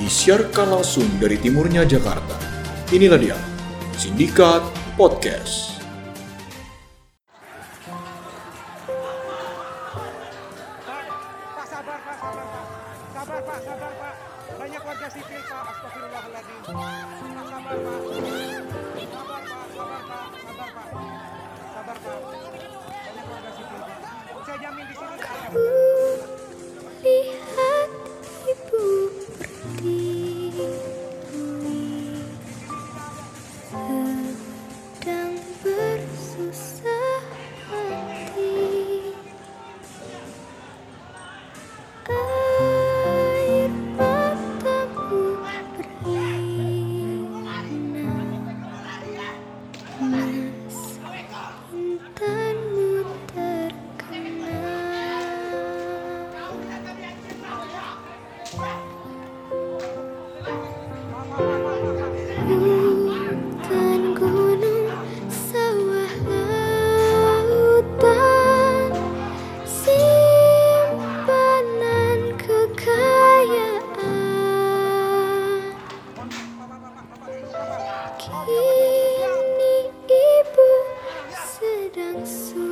disiarkan langsung dari timurnya Jakarta. Inilah dia, Sindikat Podcast. Sedang susah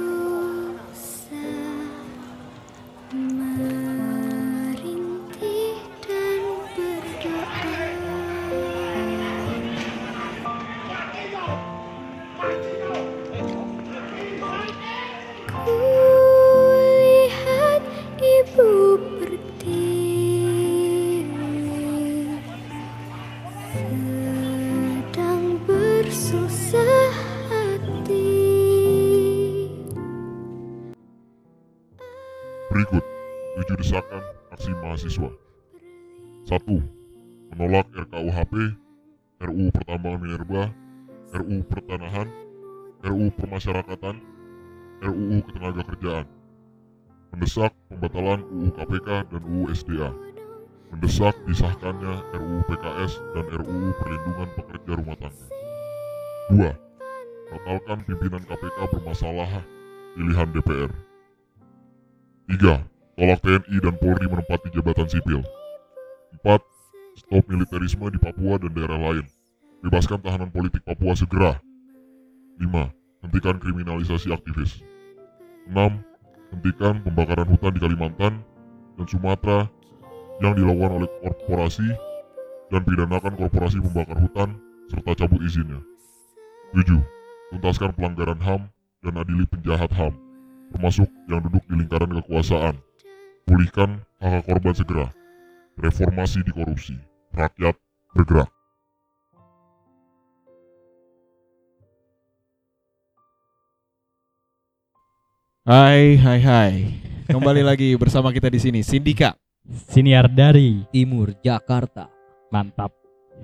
pembatalan UU KPK dan UU SDA. Mendesak disahkannya RUU PKS dan RUU Perlindungan Pekerja Rumah Tangga. Dua, Batalkan pimpinan KPK bermasalah pilihan DPR. 3. Tolak TNI dan Polri menempati jabatan sipil. 4. Stop militerisme di Papua dan daerah lain. Bebaskan tahanan politik Papua segera. 5. Hentikan kriminalisasi aktivis. 6. Hentikan pembakaran hutan di Kalimantan dan Sumatera yang dilakukan oleh korporasi dan pidanakan korporasi pembakar hutan serta cabut izinnya. 7. Tuntaskan pelanggaran HAM dan adili penjahat HAM termasuk yang duduk di lingkaran kekuasaan. Pulihkan hak korban segera. Reformasi di korupsi. Rakyat bergerak. Hai, hai, hai. Kembali lagi bersama kita di sini, Sindika. Siniar dari Timur Jakarta. mantap.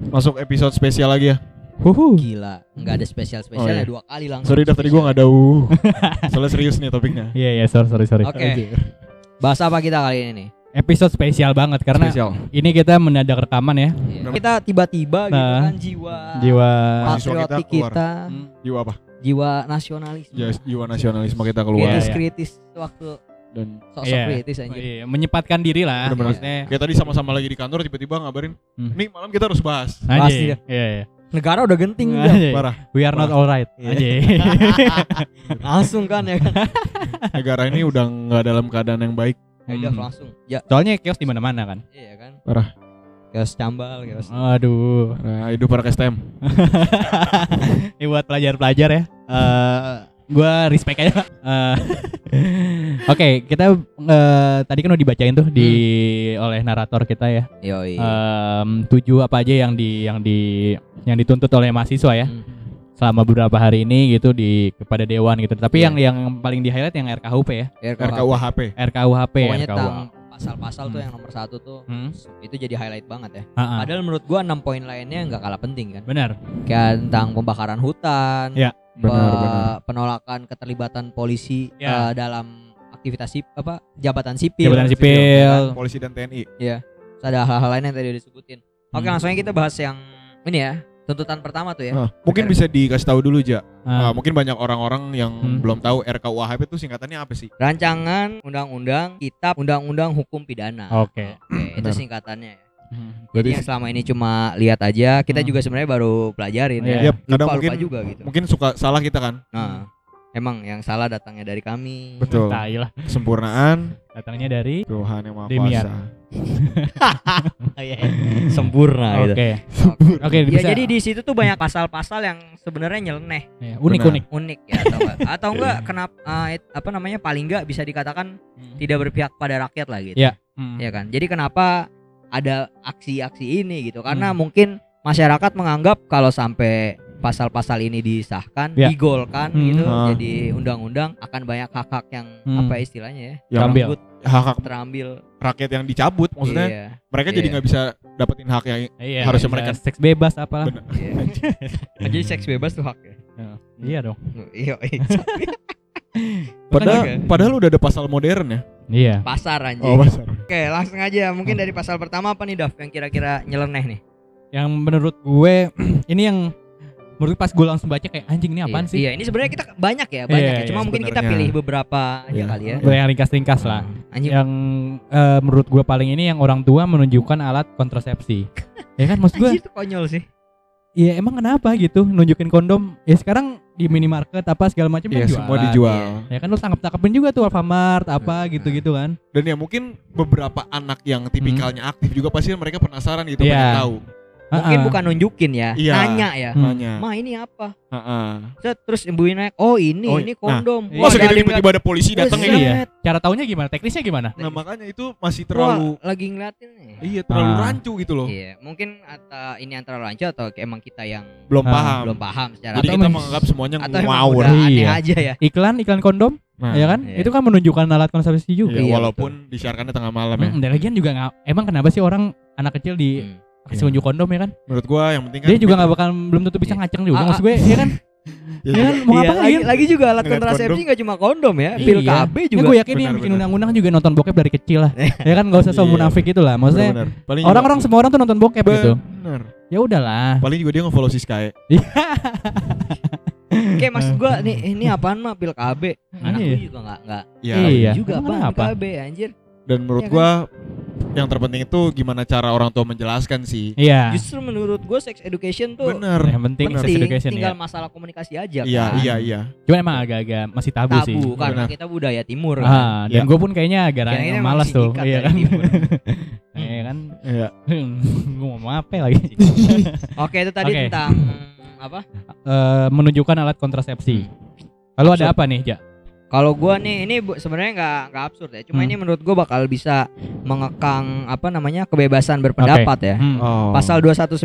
Masuk episode spesial lagi ya. Huhu. Gila, nggak ada spesial-spesialnya Oh, iya. dua kali langsung. Sorry dah tadi gua nggak ada uh. Soalnya serius nih topiknya. Iya iya sorry sorry sorry. Oke. Bahas apa kita kali ini nih? Episode spesial banget karena Spesial. ini kita mendadak rekaman ya. Iya. Kita tiba-tiba gitu Nah. kan jiwa Jiwa kita patriotik keluar. kita, Hmm, jiwa apa? Jiwa nasionalisme. Ya, jiwa nasionalisme kita keluar. Iya, kritis iya. kritis waktu Dan sosok Iya. kritis oh, anjir. iya, menyempatkan diri lah. Bener-bener. Maksudnya kayak tadi sama-sama lagi di kantor tiba-tiba ngabarin, Hmm. nih malam kita harus bahas. Pasti. Iya iya. Negara udah genting udah. Anjay. Parah. We are not alright. Iya. Anjay. langsung kan ya kan. Negara ini udah nggak dalam keadaan yang baik. Ya Hmm. langsung. Ya, Soalnya chaos di mana-mana kan. iya kan. Parah. Chaos cambal, chaos. Aduh. Nah, hidup para STM. Ini buat pelajar-pelajar ya. Eh gua respect aja. Eh, Oke, kita eh, tadi kan udah dibacain tuh di oleh narator kita ya. Yoi. Em, tujuh apa aja yang di yang di yang dituntut oleh mahasiswa ya Hmm. selama beberapa hari ini gitu di kepada dewan gitu. Tapi Iya. yang yang paling di highlight yang RKUP ya, RKUHP. RKUHP. Pokoknya RKUH. Pasal-pasal tuh Hmm. yang nomor satu tuh Hmm. itu jadi highlight banget ya. Ah, ah. Padahal menurut gua enam poin lainnya nggak kalah penting kan. Benar. Kayak tentang pembakaran hutan, Ya, pe- Benar, benar. penolakan keterlibatan polisi Ya. eh, dalam aktivitas sip, apa jabatan sipil. Jabatan sipil. Polisi dan TNI. Terus ada hal-hal lain yang tadi disebutin. Oke, Hmm. langsung aja kita bahas yang ini ya, tuntutan pertama tuh ya. Ah, mungkin bisa dikasih tahu dulu, Ja. Ah, Ah, mungkin banyak orang-orang yang Hmm. belum tahu RKUHP itu singkatannya apa sih? Rancangan Undang-Undang Kitab Undang-Undang Hukum Pidana. Oke. Oke, itu Benar. singkatannya ya. Hmm. Jadi yang selama ini cuma lihat aja, kita Hmm. juga sebenarnya baru pelajarin Iya. ya. Yap, kadang Lupa, mungkin lupa juga gitu. mungkin suka salah kita kan. Nah, emang yang salah datangnya dari kami. Betul. Tai lah. Kesempurnaan Datangnya dari Tuhan yang Maha Demian. Kuasa. Iya, Sempurna Oke. gitu. Oke, Ya bisa. jadi di situ tuh banyak pasal-pasal yang sebenarnya nyeleneh, Ya, Benar. unik-unik. unik ya atau enggak atau enggak kenapa eh, it- apa namanya paling enggak bisa dikatakan tidak berpihak pada rakyat lah gitu. Ya. Hmm. Ya kan? Jadi kenapa ada aksi-aksi ini gitu? Karena Hmm. mungkin masyarakat menganggap kalau sampai pasal-pasal ini disahkan, Ya. digolkan Hmm. gitu Ah. jadi undang-undang akan banyak hak-hak yang Hmm. apa ya istilahnya ya? Yang Ambil. tersebut hak-hak terambil. rakyat yang dicabut maksudnya Iya. mereka jadi Iya. nggak bisa dapetin hak yang Iya, Harusnya mereka- seks bebas apalah. Bener. iya. jadi seks bebas tuh hak ya. Iya dong. Iya, padahal Oke. padahal udah ada pasal modern ya. Iya. pasar anjing. Oh, pasal. Oke, langsung aja. Mungkin dari pasal pertama apa nih, Dav, yang kira-kira nyeleneh nih? Yang menurut gue ini yang menurut pas gue langsung baca kayak anjing ini apaan iya, sih? Iya, ini sebenarnya kita banyak ya, banyak Iya, ya. Cuma iya, mungkin kita pilih beberapa aja Iya. kali ya. Yang ringkas-ringkas lah. Anjing. Yang eh, menurut gue paling ini yang orang tua menunjukkan alat kontrasepsi. ya kan maksud gue Anjir, itu konyol sih. Iya emang kenapa gitu nunjukin kondom ya sekarang di minimarket apa segala macam kan Iya, jualan. semua dijual. Ya kan lu tangkap tangkapin juga tuh Alfamart apa Hmm. gitu-gitu kan. Dan ya mungkin beberapa anak yang tipikalnya aktif juga pasti mereka penasaran gitu Iya. pengen tahu. Mungkin bukan nunjukin ya, Iya. nanya ya. Hmm. Makanya. Ma ini apa? Heeh. Set, terus ibuin naik, oh ini, Oh, ini nah. kondom. Iya. Gitu ada yang tiba-tiba ada polisi ngeliat- datang Wah, ini? Iya. set. Cara taunya gimana? Teknisnya gimana? Nah, makanya itu masih Wah, terlalu lagi ngeliatin nih. iya terlalu Ah. rancu gitu loh. Iya, mungkin atau ini antara lancar atau emang kita yang Belum Ah, paham. belum paham secara Jadi Atau kita men- menganggap semuanya ngawur. aneh Iya. aja ya. Iklan iklan kondom Nah, ya kan? Iya. Itu kan menunjukkan alat kontrasepsi juga. iya, Iya, walaupun disiarkannya tengah malam ya. Hmm, dan lagian juga nggak emang kenapa sih orang anak kecil di Hmm. Kasih unjuk kondom ya kan? Menurut gua yang penting kan Dia juga nggak bakal belum tentu bisa Iya. ngaceng juga Ah, maksud gue ya kan? Ya, Ya kan mau Iya, ngapain? lagi, lagi juga alat kontrasepsi nggak cuma kondom ya, pil Iya. KB Ya juga. gue yakin yang Benar, bikin benar. undang-undang juga nonton bokep dari kecil lah. ya kan nggak usah so Iya. munafik gitu lah. Maksudnya orang-orang semua orang tuh nonton bokep gitu. Bener. Ya udahlah. Paling juga dia nge-follow si Sky. Kayak maksud gua nih ini apaan mah pil KB. Anak Iya. juga nggak nggak Iya. Iya. juga kenapa? KB anjir. Dan menurut Iya kan? gua yang terpenting itu gimana cara orang tua menjelaskan sih. Iya. Justru menurut gua sex education tuh Bener. Yang penting sex penting, education tinggal ya. masalah komunikasi aja Iya, kan. iya, iya. Cuman emang agak-agak masih tabu, sih. Tabu karena Benar. kita budaya timur kan. Ah, dan Iya. gue pun kayaknya agak Kayaknya malas tuh. Iya kan? timur. Iya kan? Iya. gue ngomong apa lagi? Oke, itu tadi tentang apa? Eh, menunjukkan alat kontrasepsi. Lalu ada apa nih, Ja? Kalau gua nih ini sebenarnya nggak nggak absurd ya. Cuma Hmm. ini menurut gua bakal bisa mengekang apa namanya kebebasan berpendapat ya. Hmm. Oh. Pasal 219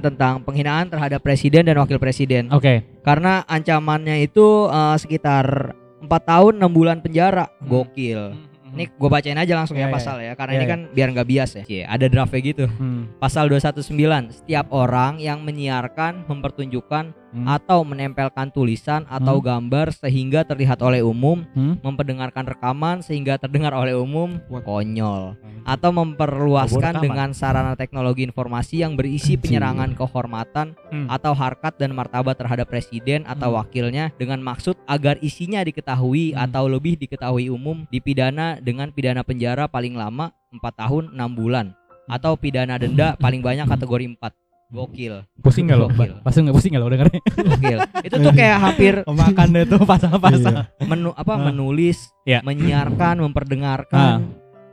tentang penghinaan terhadap presiden dan wakil presiden. Oke. Karena ancamannya itu eh, sekitar 4 tahun 6 bulan penjara. Gokil. Ini gue bacain aja langsung Iya, ya iya. pasal ya karena Iya, ini iya. kan biar nggak bias ya. Cie, ada draftnya gitu. Hmm. Pasal 219, setiap orang yang menyiarkan, mempertunjukkan Hmm. atau menempelkan tulisan atau Hmm. gambar sehingga terlihat oleh umum, Hmm. memperdengarkan rekaman sehingga terdengar oleh umum, What? konyol. Hmm. Atau memperluaskan dengan sarana teknologi informasi yang berisi penyerangan kehormatan Hmm. atau harkat dan martabat terhadap presiden atau Hmm. wakilnya dengan maksud agar isinya diketahui Hmm. atau lebih diketahui umum dipidana dengan pidana penjara paling lama 4 tahun 6 bulan atau pidana denda paling banyak kategori 4 gokil Pusing gak lo? Pasung gak pusing gak lo dengernya? gokil itu tuh kayak hampir Makan deh tuh pasal-pasal. menu apa Ah. menulis Iya. menyiarkan memperdengarkan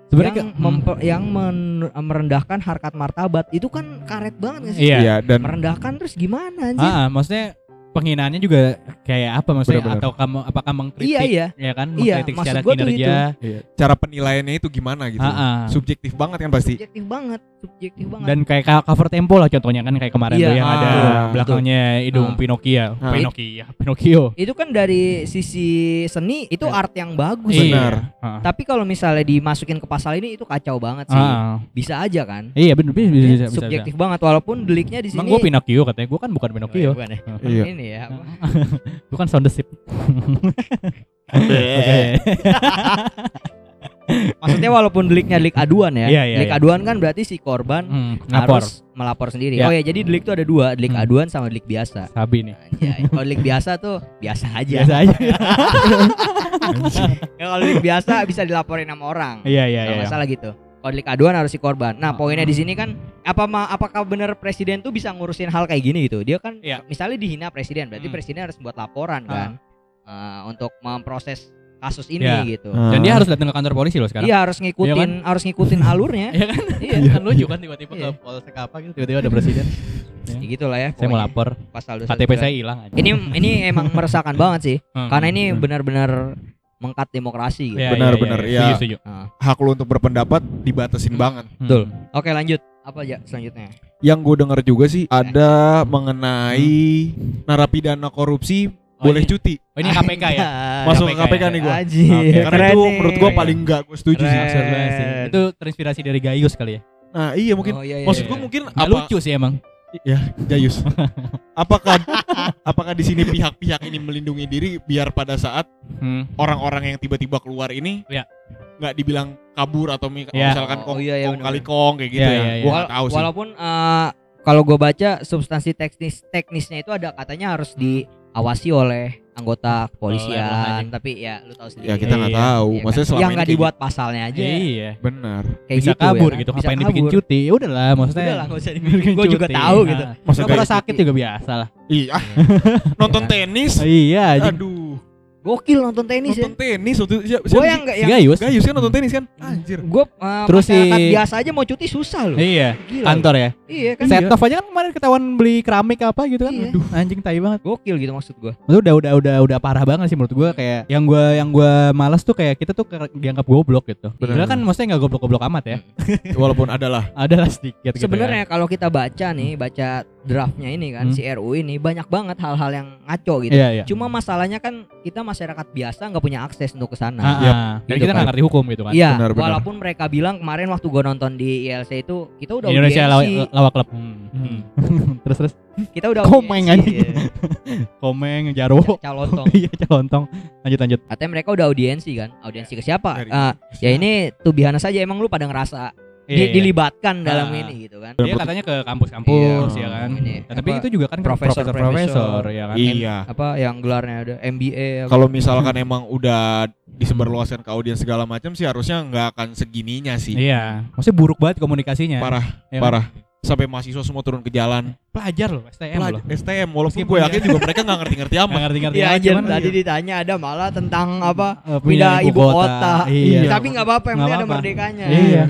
Sebenarnya yang ke- memper- yang men- merendahkan harkat martabat itu kan karet banget gak sih Iya. Iya, dan merendahkan terus gimana anjir Ah, ah, maksudnya penghinaannya juga kayak apa maksudnya Benar-benar. atau kamu apakah mengkritik iya iya ya kan Iya, mengkritik maksud secara kinerja iya, cara penilaiannya itu gimana gitu. Ah, ah. Subjektif banget kan pasti. subjektif banget subjektif banget dan kayak ka- cover tempo lah contohnya kan kayak kemarin Iya, tuh yang ah, ada betul. belakangnya hidung Ah. Pinocchio Ah. Pinocchio Pinocchio itu kan dari sisi seni itu art yang bagus Benar. Iya. Ah. tapi kalau misalnya dimasukin ke pasal ini itu kacau banget sih Ah. bisa aja kan iya bener bisa bisa, bisa, bisa, subjektif banget walaupun deliknya di sini Emang gue Pinocchio katanya gue kan bukan Oh, Pinocchio iya, bukan ya. Iya. ini ya apa? gue kan sound the ship Oke. maksudnya walaupun deliknya delik aduan ya Iya, iya, delik iya. aduan kan berarti si korban Hmm, harus melapor sendiri Ya. oh ya jadi delik itu ada dua delik Hmm. aduan sama delik biasa sabi nih Anjay. kalau delik biasa tuh biasa aja biasa aja ya kalau delik biasa bisa dilaporin sama orang iya iya iya nggak salah gitu Kalau delik aduan harus si korban. Nah, Ah. poinnya di sini kan apa apakah benar presiden tuh bisa ngurusin hal kayak gini gitu? Dia kan Iya. misalnya dihina presiden, berarti Hmm. presiden harus buat laporan Ah. kan eh, untuk memproses kasus ini Iya. gitu. Ah. Dan dia harus datang ke kantor polisi loh sekarang. Iya harus ngikutin harus ngikutin alurnya. Iya kan? iya. kan lucu kan tiba-tiba Iya. ke polsek apa gitu tiba-tiba ada presiden. Ya gitu lah ya. Saya mau lapor. Pasal KTP 219. saya hilang aja. Ini ini emang meresahkan banget sih. Hmm. Karena ini Hmm. benar-benar mengkat demokrasi gitu. Iya, Benar, iya, benar, iya. iya. Setuju, setuju. Nah, Hak lu untuk berpendapat dibatasin banget. Hmm. Betul. Oke lanjut. Apa aja selanjutnya? Yang gue dengar juga sih ada mengenai narapidana korupsi boleh ini- cuti. Oh ini KPK ya? Masuk ke KPK KPK ya? nih gua. Aji, Oke. Karena keren itu nih. menurut gua paling enggak gue setuju sih. Keren. Sih. Itu terinspirasi dari Gayus kali ya? Nah, iya mungkin Oh, iya, iya, maksud iya. gua mungkin Nggak apa lucu sih emang. ya Jayus. apakah apakah di sini pihak-pihak ini melindungi diri biar pada saat Hmm. orang-orang yang tiba-tiba keluar ini Iya. nggak dibilang kabur atau Iya. misalkan Oh, kong, iya, iya, kong kali kong kayak gitu Iya, ya. iya, iya. Gua tahu sih. Walaupun eh, kalau gue baca substansi teknis teknisnya itu ada katanya harus diawasi oleh anggota kepolisian, anjing. tapi ya lu tahu sendiri. Ya kita nggak Iya. tahu. Iya kan? Maksudnya selama yang ini nggak dibuat pasalnya aja. Iya. gitu. benar. Kayak Bisa gitu, kabur ya kan? gitu. Bisa Ngapain dibikin kabur. cuti? Ya udahlah maksudnya. Udah lah nggak usah dibikin. Gue juga tahu gitu. Nah. Masa Kalau kayak sakit juga biasa lah. Iya. Nonton tenis. Iya. Aduh. Gokil nonton tenis ya. Nonton tenis waktu siapa, Gue yang nggak Si yang Gayus. Gayus kan nonton tenis kan? Anjir. gue Terus si- biasa aja mau cuti susah loh. Iya, Gila. kantor ya. Iya kan. Set off aja kan kemarin ketahuan beli keramik apa gitu kan. Iya. Aduh, anjing tai banget. Gokil gitu maksud gue. Itu udah udah udah udah parah banget sih menurut gua kayak yang gua yang gua malas tuh kayak kita tuh dianggap goblok gitu. Bener. Padahal kan maksudnya nggak goblok-goblok amat ya. Walaupun adalah Ada lah sedikit gitu. Sebenarnya kalau kita baca nih, baca draftnya ini kan Hmm. si RU ini banyak banget hal-hal yang ngaco ya. gitu. Iya, iya. Cuma masalahnya kan kita masyarakat biasa nggak punya akses untuk ke sana. Ah, ah. Dan Gitu kita nggak kan. ngerti hukum gitu kan. Iya, Benar, benar. walaupun mereka bilang kemarin waktu gua nonton di ILC itu kita udah Indonesia lawa, audiensi, lawak klub. Hmm. terus terus kita udah Komeng audiensi, anjing. komeng jarwo. iya. Calontong. Iya, calontong. Lanjut lanjut. Katanya mereka udah audiensi kan. Audiensi ke siapa? Dari- Ah, ya ini tuh biasa saja emang lu pada ngerasa di- Iya, iya. dilibatkan dalam Ah. ini gitu kan. Dia katanya ke kampus-kampus Iya, ya kan. ini, Nah, tapi apa, itu juga kan profesor- profesor-profesor ya kan. Iya. Apa yang gelarnya ada MBA apa? Kalau misalkan emang udah disebarluaskan ke audiens segala macam sih harusnya nggak akan segininya sih. Iya, maksudnya buruk banget komunikasinya. Parah, Ya kan? parah. Sampai mahasiswa semua turun ke jalan. Pelajar loh, STM Pelaj- loh. STM walaupun gue yakin juga mereka nggak ngerti-ngerti amat. ngerti-ngerti Iya anjir cuman tadi iya. ditanya ada malah tentang apa Eh, pindah ibu kota. Iya. Tapi nggak apa-apa yang penting ada merdekanya. Iya.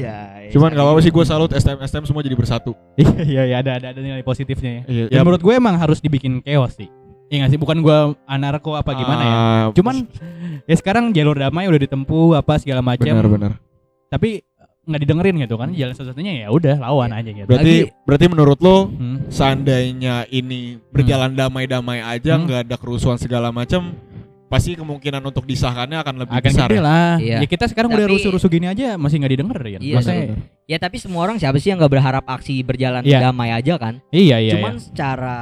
Anjay. Cuman nggak apa-apa sih gue salut STM STM semua jadi bersatu. Iya, iya, iya, ada ada ada nilai positifnya ya. Iya. Dan menurut gue emang harus dibikin chaos sih. Iya nggak sih? Bukan gue anarko apa gimana ya. Ah, Cuman ya sekarang jalur damai udah ditempuh apa segala macam. benar-benar. Tapi nggak didengerin gitu kan. Jalan satu-satunya ya udah lawan aja gitu. Berarti berarti menurut lo Hmm. seandainya ini berjalan damai-damai aja Hmm. nggak ada kerusuhan segala macam pasti kemungkinan untuk disahkannya akan lebih Akan besar. gede ya? lah. Iya. Ya kita sekarang udah Tapi- rusuh-rusuh gini aja masih nggak didengerin. Iya, Maksudnya, Ya tapi semua orang siapa sih yang nggak berharap aksi berjalan Iya. damai aja kan? iya iya. Cuman iya. secara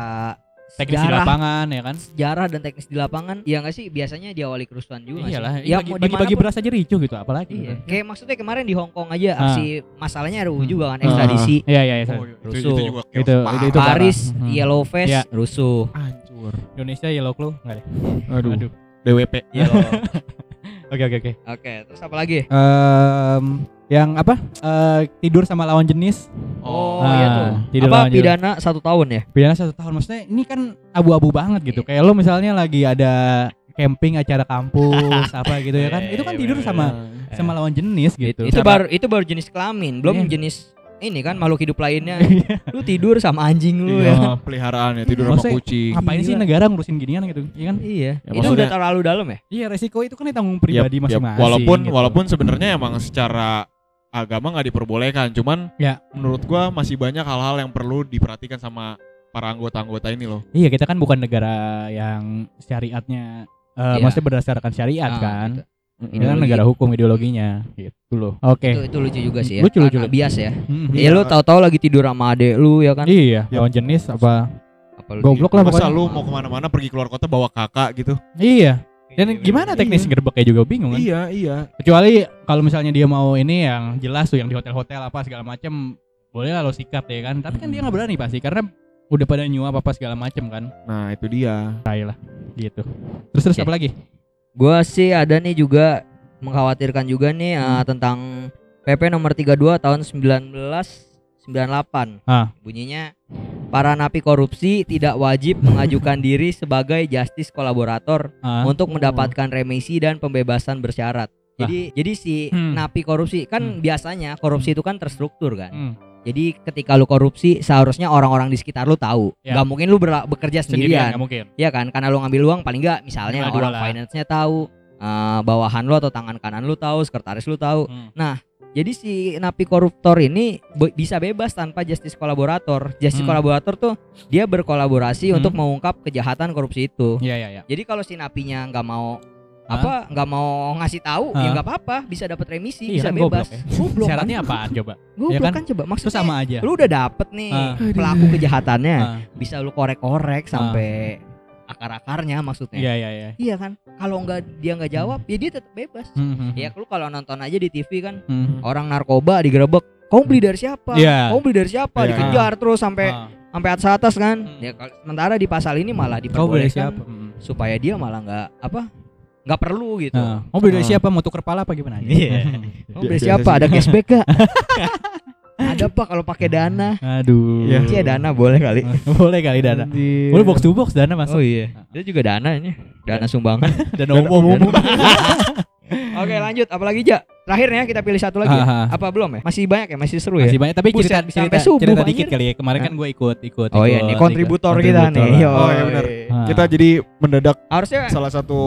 teknis di sejarah, lapangan ya kan. sejarah dan teknis di lapangan, ya nggak sih biasanya diawali kerusuhan juga. Iyalah, sih? ya bagi, mau bagi, bagi dimanapun- beras aja ricuh gitu apalagi. Iya. Kayak maksudnya kemarin di Hong Kong aja Ah. aksi masalahnya RUU Hmm. juga kan Ah. ekstradisi. Iya iya iya. Oh, itu, itu Rusuh. juga Itu- itu- itu. Paris Hmm. Yellow Vest Iya. rusuh. hancur. Indonesia Yellow Claw enggak deh. Aduh. Aduh. DWP. Yellow. Oke oke oke. Oke, terus apa lagi? Em, yang apa? Eh, tidur sama lawan jenis. Oh, Ah, iya tuh. tidur Apa lawan jenis. pidana satu tahun ya? Pidana satu tahun. Maksudnya ini kan abu-abu banget gitu. Iya. Kayak lo misalnya lagi ada camping acara kampus apa gitu ya kan. Itu kan tidur sama sama lawan jenis gitu. Itu Sama- baru itu baru jenis kelamin, belum Iya. jenis ini kan makhluk hidup lainnya. lu tidur sama anjing lu ya. Iya, peliharaan ya tidur sama kucing. Ngapain sih negara ngurusin ginian gitu? Iya kan? Iya. Ya, itu udah terlalu dalam ya? Iya resiko itu kan ditanggung Yap, pribadi masing-masing. Walaupun gitu. walaupun sebenarnya emang secara agama nggak diperbolehkan, cuman Ya. menurut gua masih banyak hal-hal yang perlu diperhatikan sama para anggota-anggota ini loh. Iya kita kan bukan negara yang syariatnya eh Iya. maksudnya berdasarkan syariat Ah, kan. gitu. Ini kan negara hukum ideologinya gitu loh. Oke. Itu, itu lucu juga sih ya. Lucu, lucu, bias ya. Hmm, Ya lu tahu-tahu lagi tidur sama adek lu ya kan? Iya, lawan jenis apa? Apa lu Goblok lah Masa pokoknya. lu mau ke mana-mana pergi keluar kota bawa kakak gitu? Iya. Dan gimana teknis Iya. ngerebeknya juga bingung kan? Iya, iya. Kecuali kalau misalnya dia mau ini yang jelas tuh yang di hotel-hotel apa segala macem boleh lah lo sikat ya kan. Tapi kan dia nggak berani pasti karena udah pada nyuap apa segala macem kan. Nah, itu dia. Tai lah gitu. Terus terus Oke. apa lagi? Gua sih ada nih juga mengkhawatirkan juga nih Hmm. eh, tentang PP nomor 32 tahun 1998. Ah. Bunyinya para napi korupsi tidak wajib mengajukan diri sebagai justice kolaborator Ah. untuk mendapatkan remisi dan pembebasan bersyarat. Jadi jadi si Hmm. napi korupsi kan Hmm. biasanya korupsi itu kan terstruktur kan. Hmm. Jadi ketika lu korupsi seharusnya orang-orang di sekitar lu tahu. Ya. Gak mungkin lu bekerja Sendirian sendirian. mungkin. Iya kan? Karena lu ngambil uang paling nggak misalnya dua orang finance-nya tahu, eh, bawahan lu atau tangan kanan lu tahu, sekretaris lu tahu. Hmm. Jadi si napi koruptor ini be- bisa bebas tanpa justice kolaborator. Justice Hmm. kolaborator tuh dia berkolaborasi Hmm. untuk mengungkap kejahatan korupsi itu. Iya iya iya. Jadi kalau si napinya nggak mau? Apa nggak mau ngasih tahu ya nggak apa-apa bisa dapat remisi Iya bisa kan, bebas goblok ya. Syaratnya kan? apaan coba? Goblok Ya kan? kan? coba Itu maksudnya sama aja. lu udah dapet nih Ah. pelaku kejahatannya Ah. bisa lu korek-korek sampai akar-akarnya maksudnya Iya iya iya. iya kan kalau nggak dia nggak jawab ya dia tetap bebas Hmm, hmm, ya lu kalau nonton aja di TV kan hmm. orang narkoba digerebek kamu beli dari siapa Iya. kamu beli dari siapa Iya. dikejar terus sampai Ah. sampai atas atas kan Hmm. ya kalau- sementara di pasal ini malah Kau beli diperbolehkan siapa? Hmm. supaya dia malah nggak apa nggak perlu gitu Nah, mau beli dari Ah. siapa? Mau tuker pala apa gimana? Iya. Kamu beli Biasa siapa ada cashback gak ada pak kalau pakai dana Aduh. Iya. Cia dana boleh kali Boleh kali dana. Boleh box to box dana masuk. oh iya itu juga dana ini dana sumbangan Dana umum. oke lanjut apalagi ja terakhirnya kita pilih satu lagi ya? Apa belum ya masih banyak ya masih seru ya Masih banyak tapi Buset, cerita bisa cerita, sampai subuh, cerita dikit kali ya. Kemarin kan gue ikut ikut. oh iya ikut, nih kontributor ikut. kita nih Kontributor. Yo. Oh, iya benar. Kita jadi mendadak harusnya salah satu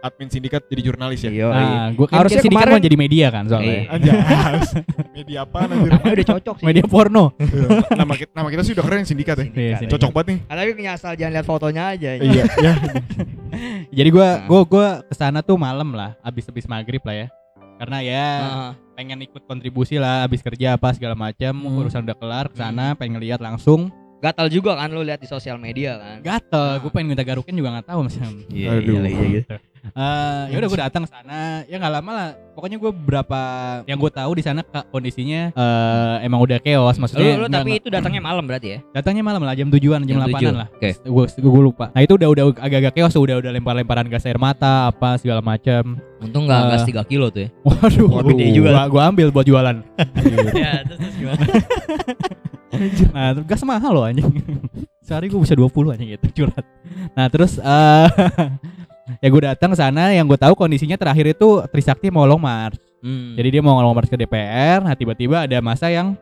admin sindikat jadi jurnalis ya. Yo, Ah, gue kan Harusnya sindikat kemarin- mau jadi media kan soalnya. Iya. Anjay. Media apa anjir? namanya udah cocok sih Media porno. nama kita nama kita sih udah keren sindikat ya. Iya, sindikat. Cocok banget nih. Ah, tapi asal jangan lihat fotonya aja Iya, ya. Jadi gue Nah. gue gue ke sana tuh malam lah, abis abis maghrib lah ya. Karena ya Ah, pengen ikut kontribusi lah, abis kerja apa segala macam, Hmm. urusan udah kelar ke sana, pengen ngeliat langsung. gatal juga kan lu lihat di sosial media kan Gatel, gue pengen minta garukin juga nggak tahu mas. Iya, Aduh. iya, iya, iya. Eh, ya udah gue datang ke sana, ya nggak lama lah. Pokoknya gue berapa yang gue tahu di sana kondisinya eh, emang udah chaos, maksudnya. Lu, lu tapi itu datangnya malam berarti ya? datangnya malam lah jam tujuan jam delapanan tujuh, lah oke. gue gue lupa nah itu udah udah agak-agak chaos tuh, udah udah lempar-lemparan gas air mata apa segala macam Untung nggak Eh. gas 3 kilo tuh ya. waduh Waduh. gede juga gua, gua ambil buat jualan ya, terus, terus gimana? nah terus gas mahal loh anjing sehari gue bisa 20 anjing gitu curhat nah terus eh ya gue datang sana yang gue tahu kondisinya terakhir itu Trisakti mau long march Hmm. jadi dia mau long march ke DPR nah tiba-tiba ada masa yang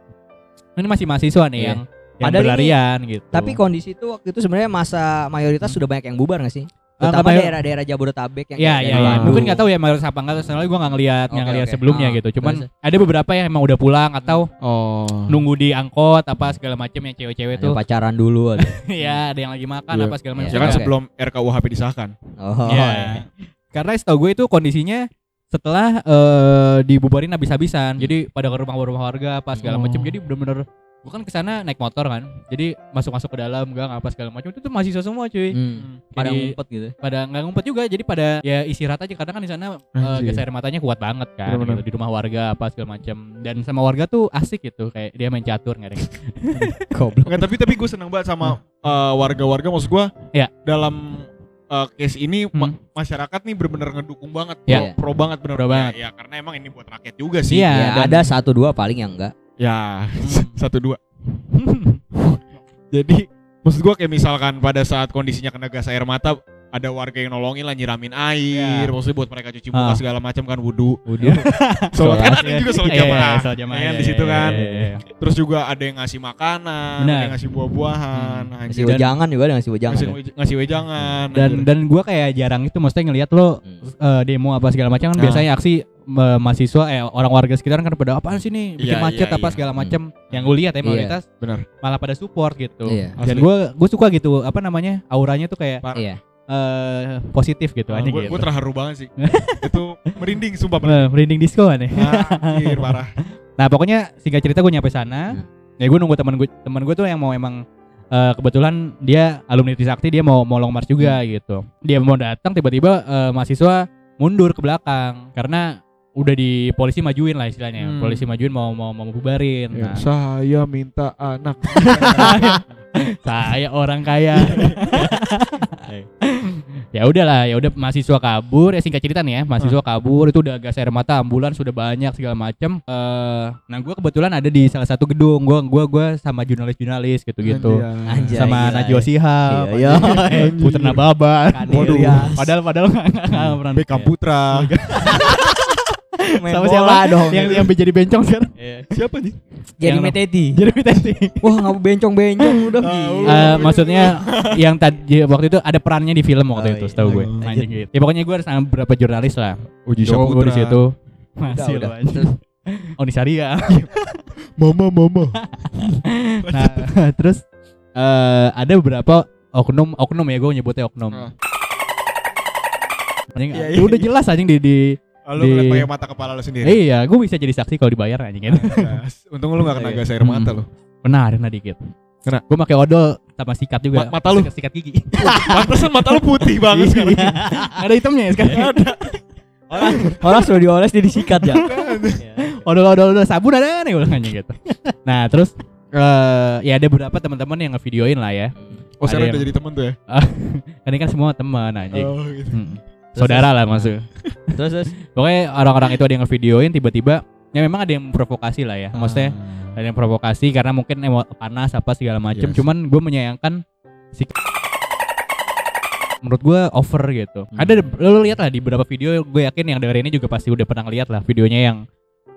ini masih mahasiswa nih Iya. yang yang Padahal ini- berlarian gitu Tapi kondisi itu waktu itu sebenarnya masa mayoritas sudah banyak yang bubar gak sih? Terutama nggak daerah-daerah Jabodetabek yang Ya, kayak ya, dari ya. Bandung. Mungkin nggak tahu ya mayoritas apa enggak, soalnya gue nggak ngeliat, nggak Oke, ngeliat oke. sebelumnya Ah, gitu. Cuman terus? ada beberapa yang emang udah pulang atau Oh. nunggu di angkot apa segala macam yang cewek-cewek tuh. pacaran dulu ada. ya, ada yang lagi makan Iya. apa segala Iya. macam. Ya kan sebelum RKUHP disahkan. Oh. Iya. Karena setahu gue itu kondisinya setelah eh, dibubarin habis-habisan. Jadi pada ke rumah-rumah warga apa segala Oh. macam. Jadi bener-bener gue kan ke sana naik motor kan. Jadi masuk-masuk ke dalam gang apa segala macam itu tuh mahasiswa semua cuy. Hmm. Pada Jadi- ngumpet gitu. pada nggak ngumpet juga jadi pada ya istirahat aja karena kan di sana eh, Anjir. gas air matanya kuat banget kan Bener-bener. gitu, di rumah warga apa segala macam dan sama warga tuh asik gitu kayak dia main catur nggak ada yang- Goblok. Tapi tapi gue seneng banget sama eh, warga-warga maksud gue Iya. dalam eh, case ini ma- Hmm. masyarakat nih bener-bener ngedukung banget Iya. pro, pro banget bener Pro Ya, banget. ya, karena emang ini buat rakyat juga sih Iya. Ya, dan- ada satu dua paling yang enggak. Ya Hmm. satu dua jadi maksud gue kayak misalkan pada saat kondisinya kena gas air mata ada warga yang nolongin lah nyiramin air Iya. maksudnya buat mereka cuci muka Ah. segala macam kan wudhu Udah. Soalnya kan ada juga sholat Iya, iya, jamaah sholat jamaah, ya kan iya, di situ iya, kan iya, iya. terus juga ada yang ngasih makanan ada yang ngasih buah-buahan Hmm. Ngasih wejangan juga ada ngasih wejangan. ngasih, ya? ngasih wejangan dan anjir. dan gua kayak jarang itu maksudnya ngelihat lo Hmm. eh, demo apa segala macam kan Nah. biasanya aksi eh, mahasiswa eh orang warga sekitar kan pada apaan sih nih bikin Iya, macet iya, apa iya. segala macam yang gue lihat ya Iya. mayoritas benar malah pada support gitu Iya. dan gue gue suka gitu apa namanya auranya tuh kayak Pak. Iya. eh positif gitu aja gue gitu. terharu banget sih itu merinding sumpah Eh, merinding disco nih. Anjir parah Nah pokoknya singkat cerita gue nyampe sana. Hmm. Ya gue nunggu teman gue teman gue tuh yang mau emang eh, kebetulan dia alumni Trisakti dia mau mau long march juga Hmm. gitu. Dia mau datang tiba-tiba eh, mahasiswa mundur ke belakang karena udah di polisi majuin lah istilahnya. Hmm. Polisi majuin mau mau mau bubarin. Ya, Nah, saya minta anak saya orang kaya. ya udahlah ya udah mahasiswa kabur ya singkat cerita nih ya mahasiswa kabur itu udah gas air mata ambulan sudah banyak segala macem eh nah gue kebetulan ada di salah satu gedung gua gua gua sama jurnalis jurnalis gitu gitu Anjay, sama Najwa. Shihab Iya, iya. Putra Nababa Waduh. padahal padahal nggak nggak pernah Beckham Putra. Main sama bola siapa dong. yang yang jadi bencong sekarang Siapa nih? Jadi yang- meteti. jadi Miteti Wah, nggak bencong-bencong udah Ah, gila. Eh, maksudnya yang tadi waktu itu ada perannya di film waktu Oh, itu iya. setahu gue anjing gitu ya pokoknya gue sama beberapa jurnalis lah Uji gue di situ Udah, masih udah. Oh ini Saria Mama mama. Nah terus eh ada beberapa oknum oknum ya gue nyebutnya oknum. Ah. Anjing, Iya, itu iya, udah jelas anjing di, di Lu Di- ngeliat pakai mata kepala lu sendiri. iya gue bisa jadi saksi kalau dibayar anjing kan. Untung lu gak kena gas air mata lu. Benar nah dikit. Kena. Gue pakai odol sama sikat juga. Ma- mata lu? Sikat, sikat gigi. Pantesan mata lu putih banget sekarang. Iya. ada hitamnya ya sekarang. orang orang sudah dioles dia disikat ya. odol odol odol sabun ada nih ulang anjing gitu. Nah terus eh ya ada beberapa teman-teman yang ngevideoin lah ya. Oh, sekarang Ada udah jadi temen tuh ya? Kan ini kan semua teman anjing. Oh, gitu. Hmm. Saudara lah maksud. Terus terus. Pokoknya orang-orang itu ada yang ngevideoin tiba-tiba ya memang ada yang provokasi lah ya. Maksudnya ada yang provokasi karena mungkin emo panas apa segala macem. Yes. Cuman gue menyayangkan si menurut gue over gitu. Hmm. Ada lo lihat lah di beberapa video gue yakin yang denger ini juga pasti udah pernah ngeliat lah videonya yang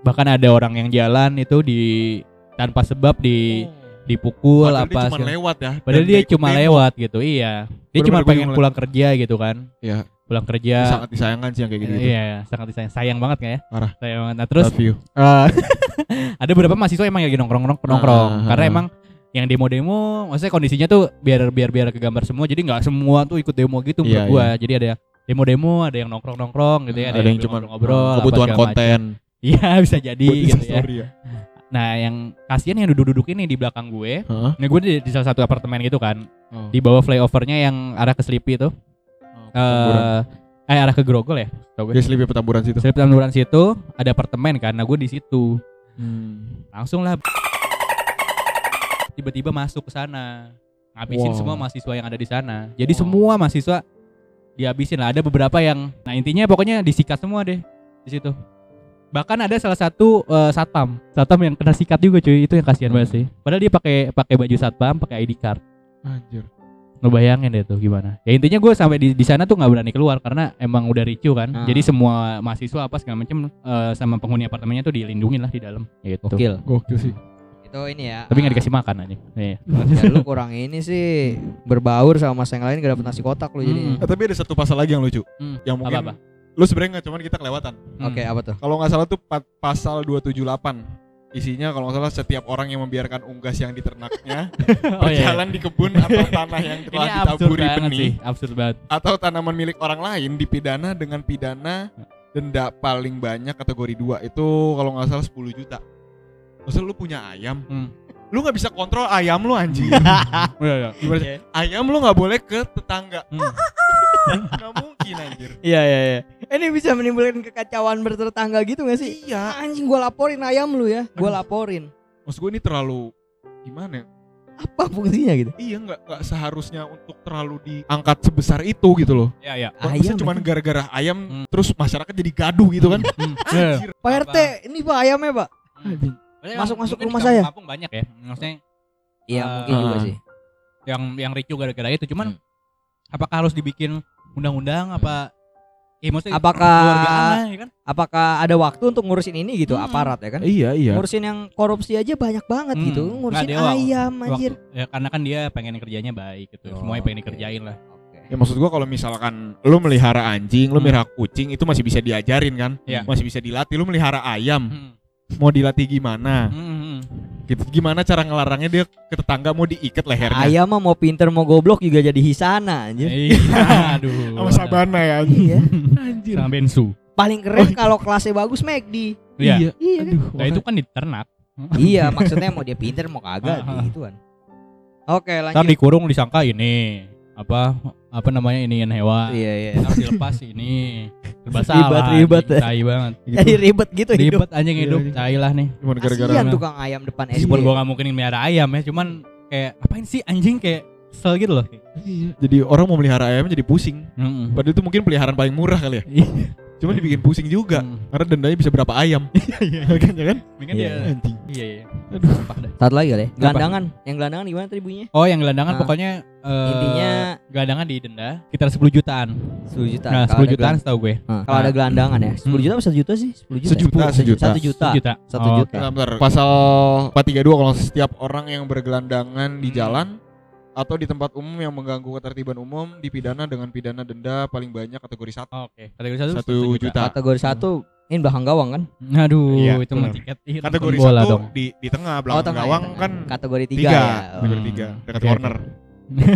bahkan ada orang yang jalan itu di tanpa sebab di dipukul Padahal dia apa cuma segala- lewat ya. Padahal dia cuma lewat gitu, iya. Dia cuma pengen pulang kerja gitu kan. Iya. Pulang kerja. Sangat disayangkan sih yang kayak gitu. Iya, sangat disayang. Sayang banget nggak ya? Parah. Sayang banget. Nah, terus Love you. eh, ada beberapa mahasiswa emang lagi nongkrong nongkrong nongkrong Ah, ah, karena ah. emang yang demo-demo maksudnya kondisinya tuh biar biar biar kegambar semua jadi nggak semua tuh ikut demo gitu menurut Iya, gua jadi ada demo-demo ada yang nongkrong-nongkrong gitu ya Ada yang cuma ngobrol kebutuhan konten. iya bisa jadi gitu ya Story ya. nah yang kasihan yang duduk-duduk ini di belakang gue Heeh. nah gue di, di salah satu apartemen gitu kan Oh. di bawah flyovernya yang arah ke Sleepy itu Petamburan. eh arah ke Grogol ya? Tau gue. Dia selipnya petamburan situ. Sleepy Petamburan situ ada apartemen nah gue di situ. Hmm. langsung lah. Tiba-tiba masuk ke sana. Ngabisin Wow. semua mahasiswa yang ada di sana. Jadi semua mahasiswa dihabisin lah. Ada beberapa yang nah intinya pokoknya disikat semua deh di situ. Bahkan ada salah satu eh, satpam. Satpam yang kena sikat juga cuy itu yang kasihan banget sih. Padahal dia pakai pakai baju satpam pakai ID card. Anjir. Ngebayangin deh tuh gimana ya intinya gue sampai di di sana tuh nggak berani keluar karena emang udah ricu kan Ah. jadi semua mahasiswa apa segala macam eh, sama penghuni apartemennya tuh dilindungi lah di dalam gitu Gokil. Gokil sih. Itu ini ya. tapi nggak dikasih makan aja iya Ya, lu kurang ini sih berbaur sama masa yang lain gak dapet nasi kotak lu jadi. Hmm. Eh, tapi ada satu pasal lagi yang lucu. Hmm. Yang mungkin Apa-apa? lu sebenarnya nggak cuman kita kelewatan. Hmm. Oke, apa tuh? Kalau nggak salah tuh pa- pasal 278. Isinya kalau nggak salah setiap orang yang membiarkan unggas yang diternaknya Oh, iya. berjalan di kebun atau tanah yang Ini telah absurd ditaburi benih sih, absurd banget. atau tanaman milik orang lain dipidana dengan pidana denda paling banyak kategori 2 itu kalau nggak salah 10 juta. Maksudnya lu punya ayam, Hmm. lu nggak bisa kontrol ayam lu anjing. Iya, iya. Ayam lu nggak boleh ke tetangga. Hmm. Nggak mungkin anjir. Iya, iya, iya. Ini bisa menimbulkan kekacauan bertetangga gitu gak sih? Iya. Anjing gua laporin ayam lu ya. Gua laporin. Maksud gue ini terlalu gimana ya? Apa fungsinya gitu? Iya nggak nggak seharusnya untuk terlalu diangkat sebesar itu gitu loh. Iya, iya. Ayam cuman itu. gara-gara ayam Hmm. terus masyarakat jadi gaduh gitu kan? Hmm. Iya. Anjir. Pak RT, ini Pak ayamnya, Pak. Maksudnya Masuk-masuk rumah saya. kampung banyak ya. Maksudnya Iya, Eh, mungkin juga ah. sih. yang yang ricu gara-gara itu cuman Hmm. Apakah harus dibikin undang-undang apa Ya Apakah- keluargaan, ya kan? Apakah ada waktu untuk ngurusin ini gitu Hmm. aparat ya kan? Iya iya. Ngurusin yang korupsi aja banyak banget Hmm. gitu. Ngurusin Nggak, waktu- ayam anjir. Ya karena kan dia pengen kerjanya baik gitu. Oh, Semuanya pengen oke. dikerjain lah. Oke. Ya maksud gua kalau misalkan lu melihara anjing, lu Hmm. melihara kucing itu masih bisa diajarin kan? Iya. Masih bisa dilatih. Lu melihara ayam, Hmm. mau dilatih gimana? Hmm. Gitu. Gimana cara ngelarangnya dia ke tetangga mau diikat lehernya? Ayam mah mau pinter mau goblok juga jadi hisana anjir. Iya, aduh. Sama sabana ya. Iya. Anjir. Sama bensu. Paling keren kalau kelasnya bagus McD. Iya. Iya kan? Nah, itu kan diternak. iya, maksudnya mau dia pinter mau kagak ah. gituan. Oke, Ntar lanjut. dikurung disangka ini apa apa namanya inian hewan. Iya, iya. Harus dilepas ini. Serba Ribet, salah, ribet. anjing, Tai banget. Jadi ribet gitu hidup. Ribet anjing Iya, hidup, iya. tai lah nih. Cuma gara-gara Kasihan tukang ayam depan SD. Meskipun gua gak mungkin melihara ayam ya, cuman kayak apain sih anjing kayak Kesel gitu loh. Jadi orang mau melihara ayam jadi pusing. Mm-mm. Padahal itu mungkin peliharaan paling murah kali ya. Iya. Cuma dibikin pusing juga. Mm. Karena dendanya bisa berapa ayam. Iya. Makanya kan? Mungkin Iya. dia Anjing. Iya iya. Aduh. Sumpah dah. Satu lagi kali ya. Apa? Gelandangan. Yang gelandangan gimana tadi bunyinya? Oh, yang gelandangan Nah, pokoknya eh, Intinya gelandangan di denda sekitar 10 jutaan. 10 juta. Nah, Kalau 10 ada jutaan setahu gue. Nah, kalau ada gelandangan ya. 10 Hmm. juta apa 1 juta sih? 10 juta. Sejuta, Sepuluh- sejuta. 1 juta. 1 juta. Satu Oh, juta. oke. Bentar, bentar. Pasal 432 kalau setiap orang yang bergelandangan di Hmm. jalan atau di tempat umum yang mengganggu ketertiban umum dipidana dengan pidana denda paling banyak kategori satu. Oh, Oke. Kategori 1 Satu juta. Kategori 1 ini belakang gawang kan? Aduh, Iya, itu mah tiket iya, Kategori bola satu dong. di di tengah belakang tengah ya, gawang tengah. kan kategori 3 tiga. ya. Kategori Hmm. tiga dekat Oke, corner.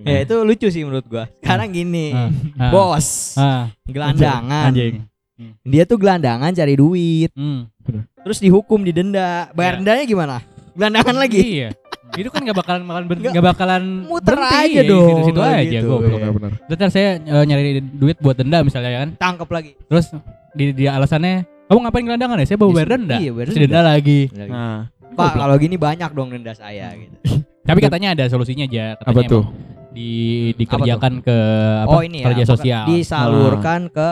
Ya itu lucu sih menurut gua. Sekarang gini. Ah, Bos, ah, gelandangan. Anjing. Dia tuh gelandangan cari duit, Hmm. terus dihukum didenda. Bayar Iya. dendanya gimana? Gelandangan lagi. Iya. Itu kan gak bakalan bakalan ber- Nggak- nggak bakalan Muter berhenti, aja iya, dong, Situ-situ kalau aja gitu. goblok. Iya. benar. Ntar saya eh, nyari duit buat denda misalnya kan. Tangkep lagi. Terus di dia alasannya kamu ngapain gelandangan ya? Saya bawa bayar denda. Iya, bayar denda. denda lagi. Nah, Pak, kalau gini banyak dong denda saya gitu. Tapi katanya ada solusinya aja. Katanya apa tuh? Di dikerjakan ke apa? oh ini ya, kerja sosial. disalurkan ke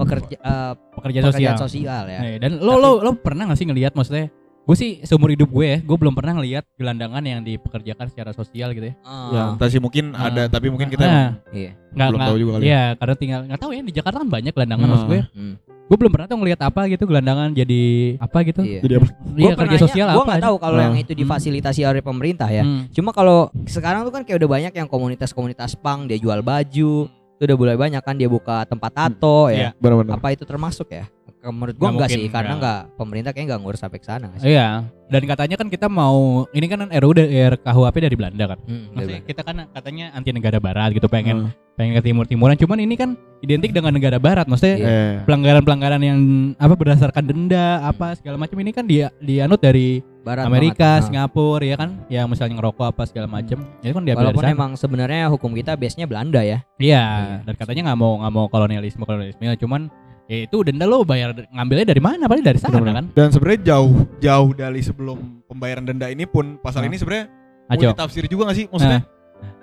pekerja eh, pekerja sosial. pekerjaan sosial ya. Nah, dan lo lo lo pernah gak sih ngelihat maksudnya gue sih seumur hidup gue ya gue belum pernah ngelihat gelandangan yang dipekerjakan secara sosial gitu ya Ah, Ya, entah sih mungkin Ah. ada tapi mungkin kita Nah, iya. nggak belum nggak- tahu juga kali. Iya, karena tinggal nggak tahu ya di Jakarta kan banyak gelandangan Ah. maksud gue. Hmm. Gue belum pernah tuh ngelihat apa gitu gelandangan jadi apa gitu. Iya. Jadi apa? Iya kerja sosial Gue apa? nggak tahu kalau Ah. yang itu difasilitasi oleh pemerintah ya. Hmm. Cuma kalau sekarang tuh kan kayak udah banyak yang komunitas-komunitas pang dia jual baju, itu udah mulai banyak kan dia buka tempat tato Iya. ya. Benar-benar. Apa itu termasuk ya? Menurut gua Nggak enggak mungkin, sih, karena nggak. enggak pemerintah kayak enggak ngurus sampai ke sana sih. Iya. Dan katanya kan kita mau ini kan RUU dari RKUHP dari Belanda kan. Hmm, Maksudnya kita kan katanya anti negara barat gitu pengen Ah. pengen ke timur timuran cuman ini kan identik dengan negara barat maksudnya Iya. Eh, pelanggaran-pelanggaran yang apa berdasarkan denda apa segala macam ini kan dia dianut dari Barat Amerika, banget. Singapura ya kan, yang misalnya ngerokok apa segala macam. Itu kan diambil Walaupun dari sana. emang sebenarnya hukum kita base-nya Belanda ya. Iya, dan katanya nggak mau nggak mau kolonialisme kolonialisme, cuman ya itu denda lo bayar ngambilnya dari mana? Paling dari sana benar-benar. kan. Dan sebenarnya jauh jauh dari sebelum pembayaran denda ini pun pasal Ah. ini sebenarnya Ajo. boleh tafsir juga gak sih? Maksudnya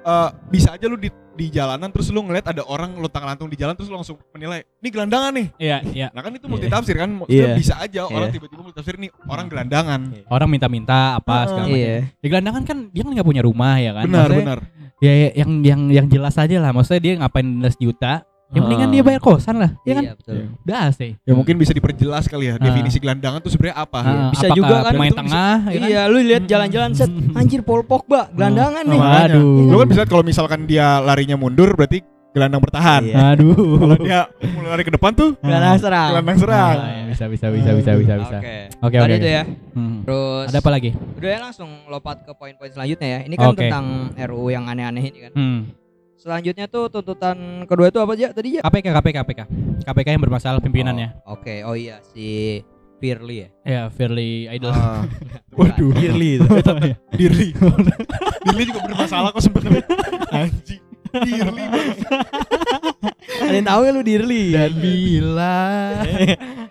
eh, bisa aja lu di, di jalanan terus lu ngeliat ada orang lu tang lantung di jalan terus lu langsung menilai ini gelandangan nih. Iya, iya. Nah kan itu multi tafsir kan maksudnya Iya. bisa aja orang Iya. tiba-tiba multi tafsir nih orang gelandangan. Orang minta-minta apa Ah, segala macam. Iya. Di gelandangan kan dia kan nggak punya rumah ya kan. Benar Maksudnya, benar. Ya ya, yang yang yang jelas aja lah. Maksudnya dia ngapain denda sejuta? Yang mendingan dia bayar kosan lah, ya kan? Iya, betul. Iya. Udah sih. Ya mungkin bisa diperjelas kali ya Ah. definisi gelandangan tuh sebenarnya apa? Ah, Bisa apakah juga kan bisa- tengah ya kan? Iya, lu lihat jalan-jalan set, anjir Paul Pogba, gelandangan nih. Makanya. Aduh. Lu kan bisa kalau misalkan dia larinya mundur berarti gelandang bertahan. Iya. Aduh. Kalau dia mulai lari ke depan tuh Gelandang serang. gelandang serang. Ah, ya, bisa bisa bisa bisa bisa bisa. Oke. Oke Tadi oke. itu oke. ya. Hmm. Terus Ada apa lagi? Udah ya langsung lompat ke poin-poin selanjutnya ya. Ini kan tentang RUU yang aneh-aneh ini kan. Hmm. Selanjutnya tuh tuntutan kedua itu apa aja tadi ya? KPK KPK KPK. KPK yang bermasalah pimpinannya. Oh, Oke, oh iya si Firly ya. Ya, Fairly Idol. Ah. Waduh, Firly itu. Dirli. Dirli juga bermasalah kok sebenarnya. Anjing. Dirli. Ada yang tahu ya lu Dirly? Dan bila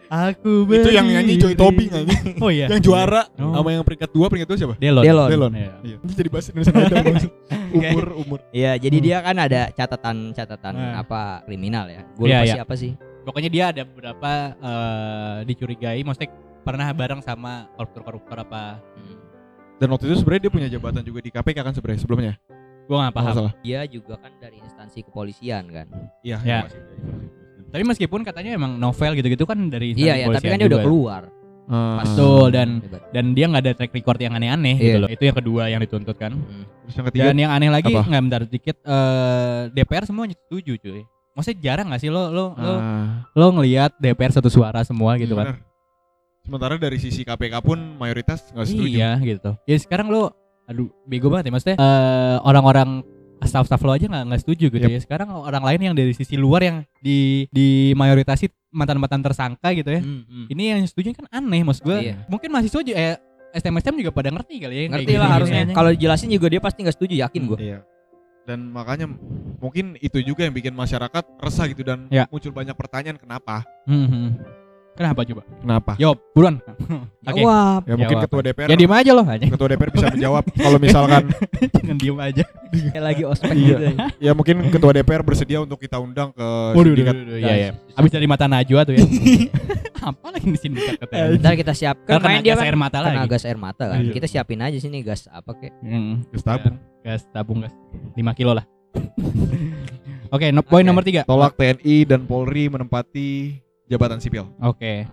aku Itu yang nyanyi Joy berdiri. Tobing anjing. Oh iya. Yang juara Oh. sama yang peringkat dua, peringkat dua siapa? Delon. Delon. Delon. Iya. Iya. Ini jadi bahasa Indonesia. Umur umur. Iya, jadi dia kan ada catatan-catatan Nah. apa kriminal ya. Gue Iya, lupa iya. siapa sih. Pokoknya dia ada beberapa eh, dicurigai, maksudnya pernah bareng sama koruptor-koruptor apa. Hmm. Dan waktu itu sebenarnya dia punya jabatan juga di KPK kan sebenarnya sebelumnya. Gua nggak nggak paham. salah. Dia juga kan dari instansi kepolisian kan. Iya. Ya. masih. Tapi meskipun katanya emang novel gitu-gitu kan dari Iya ya, tapi kan dia udah keluar. Ah. Betul dan Hebat. dan dia nggak ada track record yang aneh-aneh Iya. gitu loh. Itu yang kedua yang dituntut kan. Hmm. Terus yang ketiga Dan yang aneh lagi nggak bentar dikit eh, DPR semua setuju cuy. Maksudnya jarang gak sih lo lo lo Ah, lo ngelihat DPR satu suara semua gitu kan? benar. Sementara dari sisi KPK pun mayoritas nggak setuju. Iya gitu. Ya sekarang lo aduh bego banget ya maksudnya eh, orang-orang staff-staff lo aja nggak nggak setuju gitu Yep. ya. Sekarang orang lain yang dari sisi luar yang di di mayoritasi mantan-mantan tersangka gitu ya. Hmm, hmm. Ini yang setuju kan aneh maksud gue. Iya. Mungkin mahasiswa juga eh STM-STM juga pada ngerti kali ya. Ngerti lah gini-gini harusnya. aja. Kalau dijelasin juga dia pasti nggak setuju, yakin gue. Iya. Dan makanya mungkin itu juga yang bikin masyarakat resah gitu dan Ya. muncul banyak pertanyaan kenapa. Hmm, hmm. Kenapa coba? Kenapa? Jawab, buruan. Oke. Jawab. Ya mungkin Jawab. ketua DPR Ya diem aja loh ketua DPR bisa menjawab kalau misalkan Jangan diem aja. Kayak lagi ospek Iya. gitu. ya mungkin ketua DPR bersedia untuk kita undang ke Waduh, sindikat. waduh, iya ya. Abis dari mata Najwa tuh ya. Apa lagi di sini katanya? Ntar kita siapkan Kan kena dia gas kan air mata kena lagi. gas air mata kan. Iya. Kita siapin aja sini gas apa kek. Hmm, Gas tabung. gas tabung gas 5 kilo lah. Oke, no, poin nomor tiga. Tolak TNI dan Polri menempati jabatan sipil. Oke.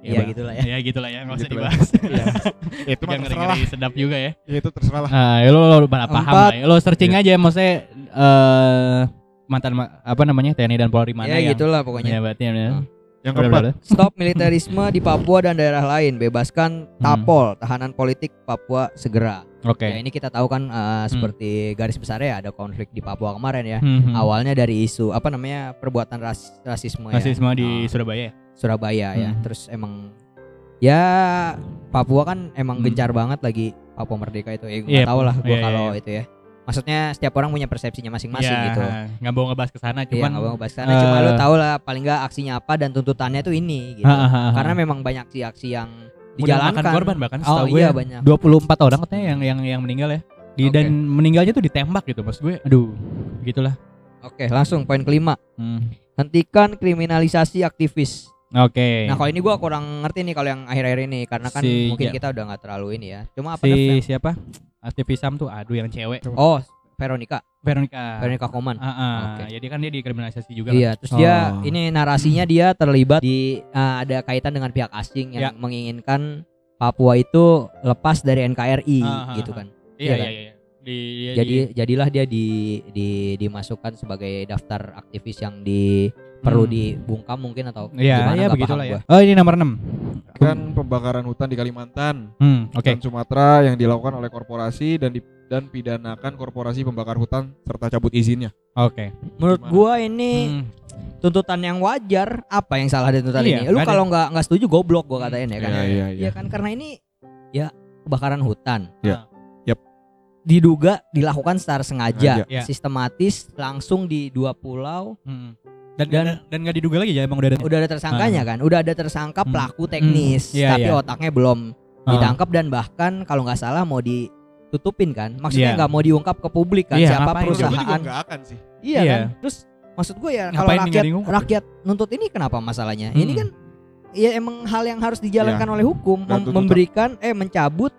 Iya Bang. gitulah ya. Ya gitulah ya, nggak usah Gitu dibahas. Ya, itu mah terserah ngeri sedap juga ya. Ya, itu terserah lah. Ah, ya lo, lo pada paham Empat. lah. ya. Lo searching aja maksudnya eh mantan ma- apa namanya TNI dan Polri mana Ya yang gitulah pokoknya. menjabatnya. ya. Hmm. Yang keempat. Stop militerisme di Papua dan daerah lain. Bebaskan Hmm. Tapol, tahanan politik Papua segera. Oke. Ya ini kita tahu kan uh, seperti garis besarnya ada konflik di Papua kemarin ya. Hmm, hmm. Awalnya dari isu apa namanya perbuatan ras rasisme ya. rasisme di Ah, Surabaya. ya? Surabaya ya. Hmm. Terus emang ya Papua kan emang Hmm. gencar banget lagi Papua merdeka itu. Ya gue Iya, tahu lah gua iya, iya, kalau iya. itu ya. Maksudnya setiap orang punya persepsinya masing-masing Ya, gitu. Nggak mau ngebahas ke sana, Iya, cuman nggak mau bahas sana. Cuma eh, lu tau lah paling nggak aksinya apa dan tuntutannya tuh ini gitu. Ha, ha, ha, ha. Karena memang banyak aksi-aksi yang Udah dijalankan. makan korban bahkan Oh setahu gue iya ya. banyak. 24 orang katanya yang yang yang meninggal ya. Di Oke. dan meninggalnya tuh ditembak gitu maksud gue. Aduh, gitulah. Oke, langsung poin kelima. Hmm. Hentikan kriminalisasi aktivis. Oke. Nah, kalau ini gua kurang ngerti nih kalau yang akhir-akhir ini karena kan Si- mungkin ja- kita udah nggak terlalu ini ya. Cuma apa si siapa? Aktivisam tuh aduh yang cewek. Oh, Veronica, Veronica. Veronica Koman. Ah, ah. Oke. Jadi kan dia dikriminalisasi juga. kan? Iya, terus dia Oh. ini narasinya dia terlibat di uh, ada kaitan dengan pihak asing yang Ya. menginginkan Papua itu lepas dari NKRI Ah, ah, gitu ah. kan. Iya Iya iya kan? iya. Di, dia Jadi jadilah dia di, di dimasukkan sebagai daftar aktivis yang di perlu Hmm. dibungkam mungkin atau Iya, gimana iya nggak begitulah ya. gua. Oh, ini nomor 6. Kan pembakaran hutan di Kalimantan Hmm, oke. dan Sumatera yang dilakukan oleh korporasi dan di, dan pidanakan korporasi pembakar hutan serta cabut izinnya. Oke. Menurut Gimana? gua ini Hmm. tuntutan yang wajar. Apa yang salah dari tuntutan Iya, ini? Lu kalau nggak nggak setuju goblok gua katain ya kan. Iya iya Iya kan karena ini ya kebakaran hutan. Iya. Yap. Diduga dilakukan secara sengaja, Sengaja. Iya. sistematis, langsung di dua pulau. Hmm. Dan Dan- dan dan nggak diduga lagi ya emang udah ada. Udah ada tersangkanya kan, udah ada tersangka Hmm. pelaku teknis, Hmm. Iya, tapi iya. otaknya belum Ah. ditangkap dan bahkan kalau nggak salah mau ditutupin kan, maksudnya Iya. nggak mau diungkap ke publik kan Iya, siapa ngapain? Juga perusahaan. nggak akan sih. Iya Iya. kan, terus maksud gue ya kalau rakyat rakyat nuntut ini kenapa masalahnya? Ini Hmm. kan ya emang hal yang harus dijalankan Iya. oleh hukum, mem- memberikan eh mencabut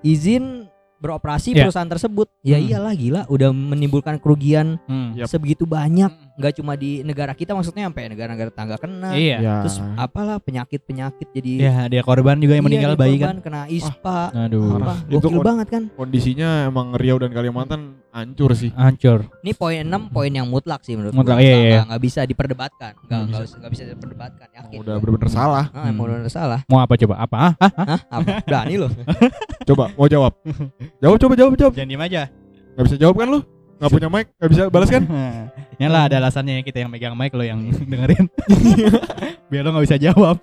izin beroperasi Iya. perusahaan tersebut. Ya Hmm. iyalah gila, udah menimbulkan kerugian Hmm. Sebegitu banyak. Hmm. Nggak cuma di negara kita, maksudnya sampai negara-negara tangga kena. Iya. Ya. Terus apalah penyakit-penyakit jadi Ya, dia korban juga yang Iya, meninggal bayi korban kan. kena ispa. Aduh. Apa? Itu banget kan? Kondisinya emang Riau dan Kalimantan hancur sih. Hancur. Ini poin 6 poin yang mutlak sih menurut Mutlak, gua. iya, Nggak- iya. nggak- nggak bisa diperdebatkan. Nggak Nggak nggak bisa. bisa. nggak bisa diperdebatkan. Yakin. Udah bener-bener salah. Ah, emang Hmm. udah salah. Mau apa coba? Apa? Hah? Hah? Hah? Apa? Berani lo. Coba mau jawab. Jawab coba jawab jawab. Jangan diem aja. Gak bisa jawab kan lu? Gak punya mic, gak bisa balas kan? Ya lah ada alasannya kita yang megang mic lo yang dengerin. Biar lo nggak bisa jawab.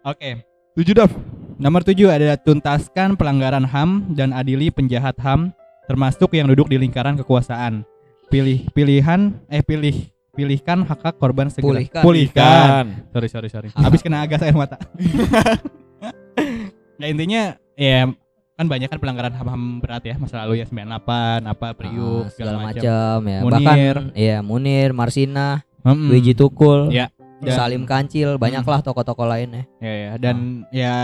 Oke. Tujuh Daf. Nomor 7 ada tuntaskan pelanggaran HAM dan adili penjahat HAM termasuk yang duduk di lingkaran kekuasaan. Pilih pilihan eh pilih pilihkan hak hak korban segera. Pulihkan. Pulihkan. Sorry sorry sorry. Habis kena gas air mata. ya intinya ya kan banyak kan pelanggaran HAM, HAM berat ya masa lalu ya 98 apa Priuk Ah, segala macam ya. Munir. Bahkan ya Munir, Marsina, Mm-mm. Wiji Tukul, Ya. Dan- Salim Kancil, banyaklah tokoh-tokoh lainnya. Ya, ya. dan ya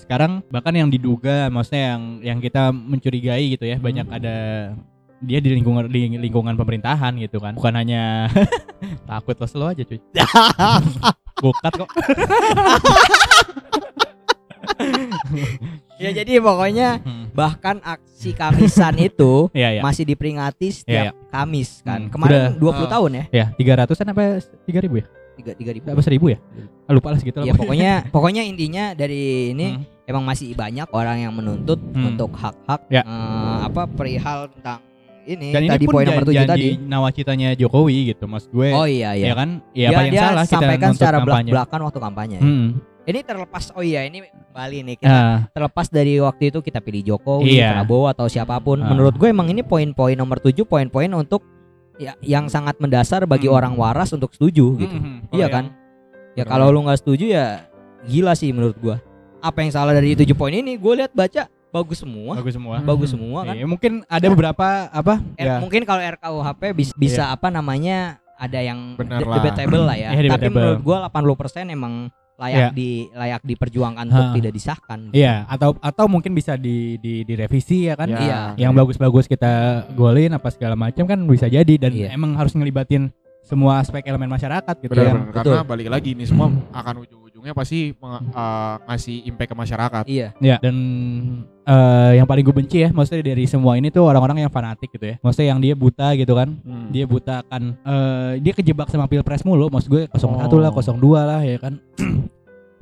sekarang bahkan yang diduga maksudnya yang yang kita mencurigai gitu ya banyak ada dia di lingkungan di lingkungan pemerintahan gitu kan bukan hanya takut lo slow aja cuy bukat kok Ya jadi pokoknya Hmm. bahkan aksi Kamisan itu Iya ya masih diperingati setiap Kamis kan. Hmm, Kemarin udah. 20 tahun ya. ya tiga ratusan apa tiga ribu ya Tiga tiga ribu. apa seribu ya Ah, lupa lah segitu lah Ya pokoknya pokoknya intinya dari ini Hmm. emang masih banyak orang yang menuntut Hmm. untuk hak-hak Ya. eh, apa perihal tentang ini dan tadi poin nomor 7 jadi tadi. nawacitanya Jokowi gitu mas gue Oh iya ya iya. kan ya dia, apa yang dia salah kita sampaikan secara kampanye belak-belakan waktu kampanye. Hmm. Ini terlepas oh iya ini Bali nih kita Ah, terlepas dari waktu itu kita pilih Jokowi, Iya. Prabowo atau siapa pun. Ah. Menurut gue emang ini poin-poin nomor 7 poin-poin untuk ya yang sangat mendasar bagi Hmm. orang waras untuk setuju gitu. mhm. Iya Kalau kan? yang Ya kalau lu nggak setuju ya gila sih menurut gua. Apa yang salah dari tujuh poin ini? Gue lihat baca bagus semua. Bagus semua. Bagus semua kan. Iya, mungkin ada beberapa apa? Eh, ya. Mungkin kalau RKUHP bisa, bisa apa namanya ada yang Benar de- lah. debatable lah ya. Iya, Tapi debatable. menurut gua 80% emang layak Iya. di layak diperjuangkan untuk tidak disahkan. Iya, atau atau mungkin bisa di di direvisi ya kan? Ya. Iya. Yang bagus-bagus kita golin apa segala macam kan bisa jadi dan Iya. emang harus ngelibatin semua aspek elemen masyarakat gitu ya. Karena betul. balik lagi ini semua akan ujung-ujungnya pasti meng- eh, ngasih impact ke masyarakat. Iya. Ya, dan eh, yang paling gue benci ya, maksudnya dari semua ini tuh orang-orang yang fanatik gitu ya. Maksudnya yang dia buta gitu kan. Hmm. Dia buta akan eh, dia kejebak sama pilpres mulu. Maksud gue 01 lah, Oh. 02 lah ya kan.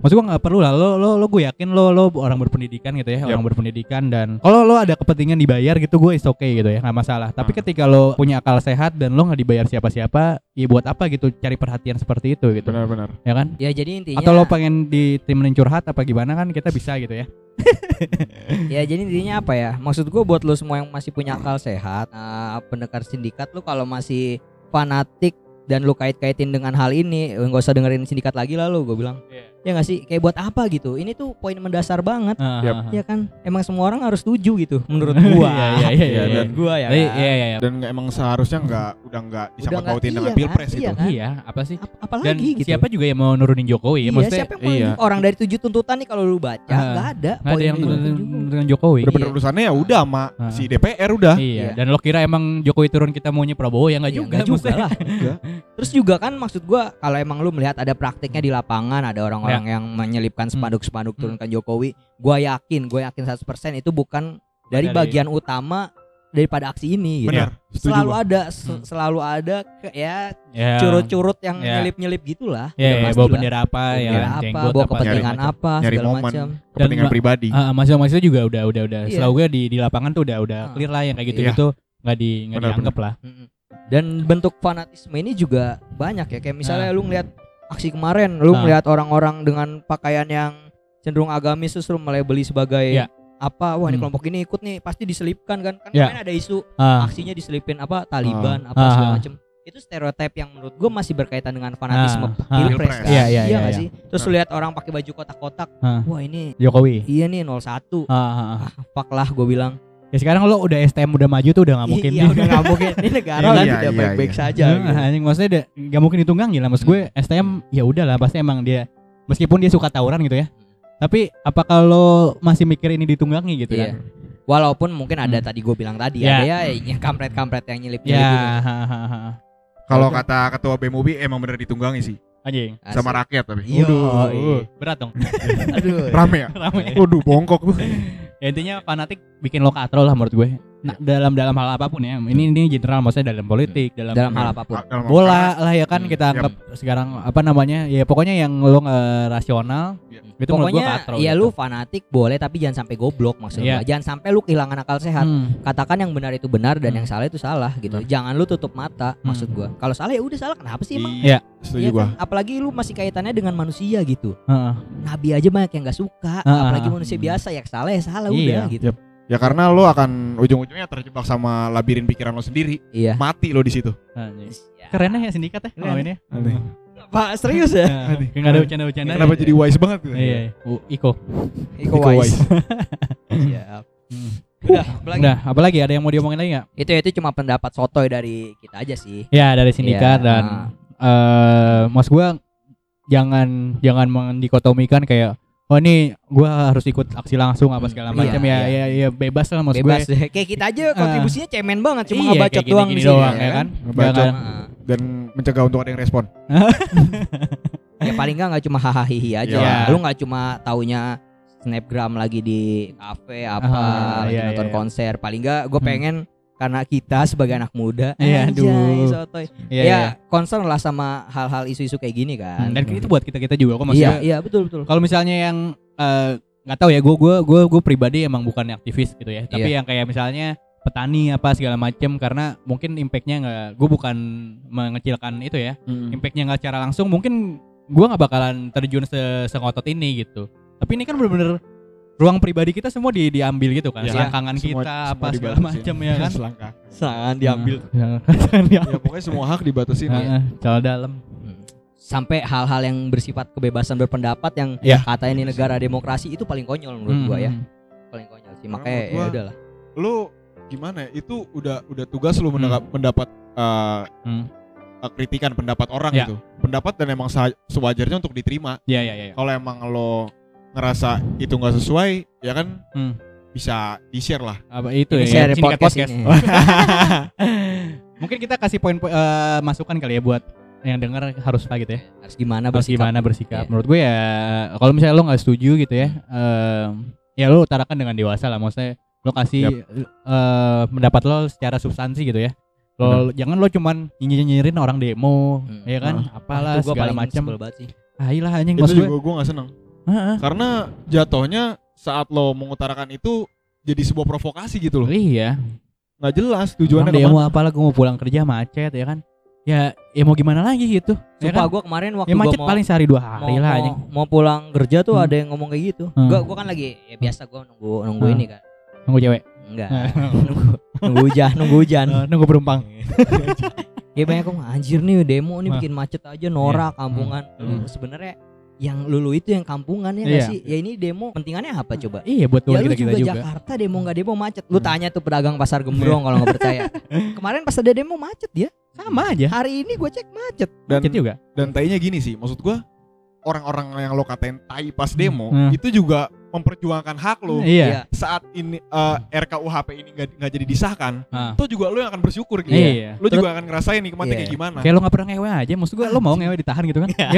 Maksud gue nggak perlu lah. Lo lo lo gue yakin lo lo orang berpendidikan gitu ya, Yap. orang berpendidikan dan kalau lo ada kepentingan dibayar gitu gue is okay gitu ya, nggak masalah. Tapi Hmm. ketika lo punya akal sehat dan lo nggak dibayar siapa-siapa, ya buat apa gitu cari perhatian seperti itu gitu. Benar-benar. Ya kan? Ya jadi intinya Atau lo pengen ditemenin curhat apa gimana kan kita bisa gitu ya. Ya jadi intinya apa ya? Maksud gue buat lo semua yang masih punya akal sehat, eh, pendekar sindikat lo kalau masih fanatik dan lu kait-kaitin dengan hal ini, nggak usah dengerin sindikat lagi lah lu, gue bilang. Ya nggak sih? Kayak buat apa gitu? Ini tuh poin mendasar banget. Yap. Ya kan? Emang semua orang harus setuju gitu menurut gua. Iya, iya, iya, iya. Menurut gua ya. Iya, kan? iya, iya, iya. Dan emang seharusnya nggak udah nggak disangkut nggak- pautin dengan iya kan? pilpres Iya itu. kan? Iya, apa sih? Ap- apalagi Dan gitu. siapa juga yang mau nurunin Jokowi ya? Iya, Maksudnya siapa yang mau iya. orang dari tujuh tuntutan nih kalau lu baca Ah, nggak ada nggak ada poin yang nurunin Jokowi. Bener-bener Iya. urusannya ya udah sama Ah. si DPR udah. Iya. Iya. Dan lo kira emang Jokowi turun kita maunya Prabowo ya nggak Iya, juga? juga lah. Terus juga kan maksud gua kalau emang lu melihat ada praktiknya di lapangan ada orang-orang Ya. yang menyelipkan Hmm. spanduk-spanduk turunkan Jokowi, gua yakin, gua yakin 100% itu bukan dari Dari- bagian utama daripada aksi ini gitu. Benar. Selalu gua. ada se- Hmm. selalu ada ke- ya Ya. curut-curut yang Ya. nyelip-nyelip gitulah. Ya, Udah ya, bawa bendera apa ya, Bendera apa, jenggot bawa apa, kepentingan segala macam. apa, Nyari segala momen. macam. Kepentingan ma- pribadi. Ah, ah, mahasiswa-mahasiswa juga udah udah udah. Iya. Selalu gue di di lapangan tuh udah udah Ah. clear lah yang kayak Iya. gitu-gitu nggak di nggak Benar, dianggap lah. Dan bentuk fanatisme ini juga banyak ya. Kayak misalnya Ah. lu ngeliat aksi kemarin, lu Ah. ngeliat orang-orang dengan pakaian yang cenderung agamis terus lu melebeli sebagai Ya. apa? Wah, ini Hmm. kelompok ini ikut nih, pasti diselipkan kan. Kan Ya. kemarin ada isu Ah, aksinya diselipin apa Taliban apa Ah. segala Ah. macem. Itu stereotip yang menurut gua masih berkaitan dengan fanatisme pilpres kan. Iya, iya, iya, nggak iya. sih? Terus lu lihat orang pakai baju kotak-kotak. Ah. Wah, ini Jokowi. iya nih 01. Ah, ah, ah. Ah, fuck lah gue bilang. Ya sekarang lo udah STM udah maju tuh udah nggak mungkin. Iya, udah nggak mungkin. Ini negara Iya, kan iya, udah iya, baik-baik iya. saja Nah, gitu. anjing maksudnya udah nggak mungkin ditunggangi lah. Maksud gue STM ya udah lah pasti emang dia meskipun dia suka tawuran gitu ya. Tapi apa kalau masih mikir ini ditunggangi gitu Iya. kan? Walaupun mungkin ada Hmm. tadi gue bilang tadi Ya. ada ya yang kampret-kampret yang nyelip Ya, ha. Kalau kata ketua BMUB emang bener ditunggangi sih anjing. sama rakyat tapi. Iya. Waduh, berat dong. Aduh. Rame ya? Rame. Waduh bongkok tuh. Ya, intinya fanatik bikin lo katro lah menurut gue. Nah, dalam dalam hal apa pun ya. Ini ini general maksudnya dalam politik, dalam, Dalam hal apa pun. Dalam- bola lah ya kan Hmm, kita yap. anggap sekarang apa namanya? Ya pokoknya yang lo nggak rasional Iya. itu Pokoknya katro. ya gitu. lu fanatik boleh tapi jangan sampai goblok maksud Iya. gua. Jangan sampai lu kehilangan akal sehat. Hmm. Katakan yang benar itu benar dan Hmm. yang salah itu salah gitu. Jangan lu tutup mata maksud gua. Kalau salah ya udah salah kenapa sih emang? Iya. Setuju Iya gua. kan? Apalagi lu masih kaitannya dengan manusia gitu. Heeh. Nabi aja banyak yang nggak suka, Ah, apalagi manusia biasa ya salah ya salah Iya. udah gitu. Ya karena lo akan ujung-ujungnya terjebak sama labirin pikiran lo sendiri. Iya. Mati lo di situ. Anjing. Keren ya sindikat ya malam ini. Aneh. Pak serius ya? Nah, Kayak nggak ada bercanda-bercanda. Kenapa jadi wise banget gue? Iya, iya. Iko. Iko Wise. Siap. Udah, apalagi? Udah, apalagi ada yang mau diomongin lagi nggak? Itu itu cuma pendapat sotoy dari kita aja sih. Ya dari sindikat Iya, dan eh mas gua jangan jangan mendikotomikan kayak oh ini gua harus ikut aksi langsung apa Hmm, segala iya, macam ya, iya. ya ya bebas lah mas Bebas gue. kayak kita aja kontribusinya cemen banget cuma Iya, ngebacot doang gini-gini di sini doang, ya kan? Ngebacot. Jangan- Heeh. Dan mencegah untuk ada yang respon. ya paling nggak nggak cuma hahaha aja Iya. lu nggak cuma taunya snapgram lagi di kafe apa Ah, lagi iya, nonton iya. konser paling nggak gue Hmm. pengen karena kita sebagai anak muda Iya, aduh. sotoy. Iya, ya iya. concern lah sama hal-hal isu-isu kayak gini kan Hmm, Dan itu buat kita kita juga kok maksudnya. iya betul betul Kalau misalnya yang eh, nggak tahu ya, gue gue gue gue pribadi emang bukan aktivis gitu ya. Tapi Iya. yang kayak misalnya petani apa segala macem karena mungkin impactnya nggak, gue bukan mengecilkan itu ya. Impactnya nggak secara langsung, mungkin gue nggak bakalan terjun se sengotot ini gitu. Tapi ini kan bener-bener ruang pribadi kita semua di diambil gitu kan, Iya. selangkangan Semua- kita semua apa segala macam ya kan. Selangkah. sangat diambil Ya, kan, ya. Ya pokoknya semua hak dibatasin ya. Heeh, Celah dalam. Hmm. sampai hal-hal yang bersifat kebebasan berpendapat yang Iya. kata ini negara demokrasi itu paling konyol menurut Hmm, gua ya hmm. paling konyol sih makanya menurut ya gua- udahlah lu gimana ya itu udah udah tugas lu mendapat pendapat eh, Hmm. eh, kritikan pendapat orang Ya. gitu pendapat dan emang sewajarnya untuk diterima Iya iya iya. kalau emang lo ngerasa itu nggak sesuai ya kan Hmm. bisa di share lah Apa itu Ini ya? share Sindikat podcast ini. Mungkin kita kasih poin eh, masukan kali ya buat yang dengar harus lah gitu ya. harus gimana Harus bersikap gimana bersikap. Iya. Menurut gue ya kalau misalnya lo nggak setuju gitu ya, em, ya lo utarakan dengan dewasa lah. Maksudnya lo kasih eh, pendapat lo secara substansi gitu ya. Lo jangan lo cuman nyinyirin orang demo, Hmm. ya kan? Apalah Itu gua segala paling macam. Ah, iya lah anjing itu maksud gue. juga gue nggak seneng Karena jatuhnya saat lo mengutarakan itu jadi sebuah provokasi gitu loh Iya. nggak jelas tujuannya demo ke mana apalah gue mau pulang kerja macet ya kan. Ya, ya mau gimana lagi gitu. Ya Sumpah kan? gua kemarin waktu Ya gua macet mau paling sehari dua mau, hari lah anjing. mau, mau pulang kerja tuh Hmm. ada yang ngomong kayak gitu. Hmm. Gua gua kan lagi ya biasa gua nunggu nunggu Hmm. ini kan. Nunggu cewek. Enggak. nunggu nunggu hujan, nunggu hujan. Nunggu penumpang. Ya banyak kok anjir nih demo nih Wah. bikin macet aja norak kampungan. Hmm. Sebenarnya yang lulu itu yang kampungan ya Iya. sih? Ya ini demo pentingannya apa coba? Iya buat Ya lu kita kita juga, juga. Jakarta demo nggak demo macet. Lu Hmm. tanya tuh pedagang pasar gembrong kalau nggak percaya. Kemarin pas ada demo macet dia. Sama aja. Hari ini gue cek macet. dan Macet juga. dan tainya gini sih maksud gue orang-orang yang lo katain tai pas demo Hmm. itu juga memperjuangkan hak lo Iya. saat ini eh, RKUHP ini nggak nggak jadi disahkan Ah. itu juga lo yang akan bersyukur gitu Iya. lo juga akan ngerasain nikmatnya Iya. kayak gimana Kayak lo gak pernah ngewe aja, maksud gue lo mau ngewe ditahan gitu kan? ya?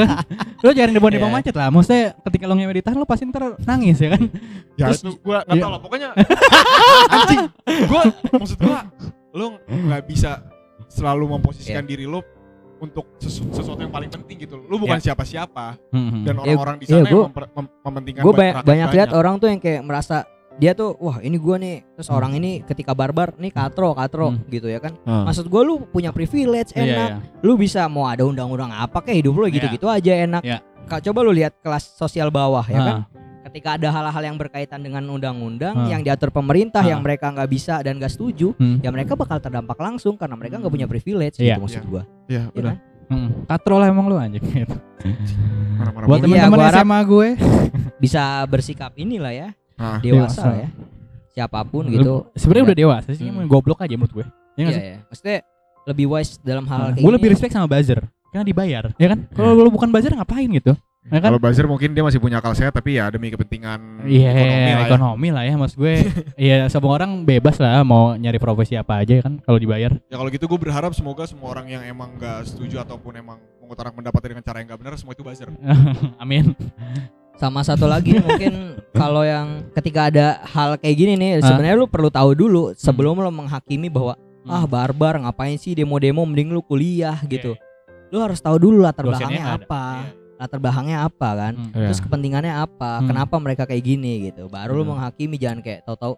Lo jangan demo demo Iya. macet lah. Maksudnya ketika lo ngewe ditahan lo pasti ntar nangis ya kan? ya Terus- itu gue nggak iya. tahu lah pokoknya anjing gue maksud gue lo nggak bisa selalu memposisikan diri lo untuk sesu- sesuatu yang paling penting gitu lo bukan siapa-siapa dan Ya, orang-orang di sana yang gua- memper- mem- mementingkan gue ba- banyak, banyak lihat orang tuh yang kayak merasa dia tuh wah ini gua nih terus Hmm. orang ini ketika barbar nih katro katro Hmm. gitu ya kan Hmm. maksud gua lu punya privilege Iya, enak lu bisa mau ada undang-undang apa kayak hidup lu Iya. gitu-gitu aja enak Iya. Kak, coba lu lihat kelas sosial bawah ya kan Ah. Ketika ada hal-hal yang berkaitan dengan undang-undang Ah. yang diatur pemerintah Ah. yang mereka nggak bisa dan nggak setuju Hmm. ya mereka bakal terdampak langsung karena mereka nggak punya privilege Iya. gitu maksud Iya. gua ya ya udah kan? Hmm. Katro lah emang lo anjing gitu. Buat. Iya, teman-teman gua harap- SMA gue bisa bersikap inilah ya Ah. dewasa, Dewasa. ya siapa pun Lu- gitu Sebenarnya udah dewasa sih, Hmm. goblok aja menurut gue. Ya Iya, sih? iya. Maksudnya lebih wise dalam hal kayak gue gini. lebih respect sama buzzer karena dibayar, ya kan? Kalau lu bukan buzzer ngapain gitu? Ya kan? Kalau buzzer mungkin dia masih punya akal sehat tapi ya demi kepentingan Iya, ekonomi lah ya. ekonomi lah ya, mas gue. Iya, semua orang bebas lah mau nyari profesi apa aja kan kalau dibayar. Ya kalau gitu gue berharap semoga semua orang yang emang gak setuju ataupun emang mengutarakan pendapatnya dengan cara yang gak benar semua itu buzzer. Amin. Sama satu lagi mungkin kalau yang ketika ada hal kayak gini nih sebenarnya lu perlu tahu dulu sebelum lu menghakimi bahwa Hmm. ah barbar ngapain sih demo-demo mending lu kuliah gitu. Lu harus tahu dulu latar Dosennya belakangnya ada. apa. Iya. Latar belakangnya apa kan? Hmm. Terus kepentingannya apa? Hmm. Kenapa mereka kayak gini gitu. Baru lu Hmm. menghakimi jangan kayak tahu-tahu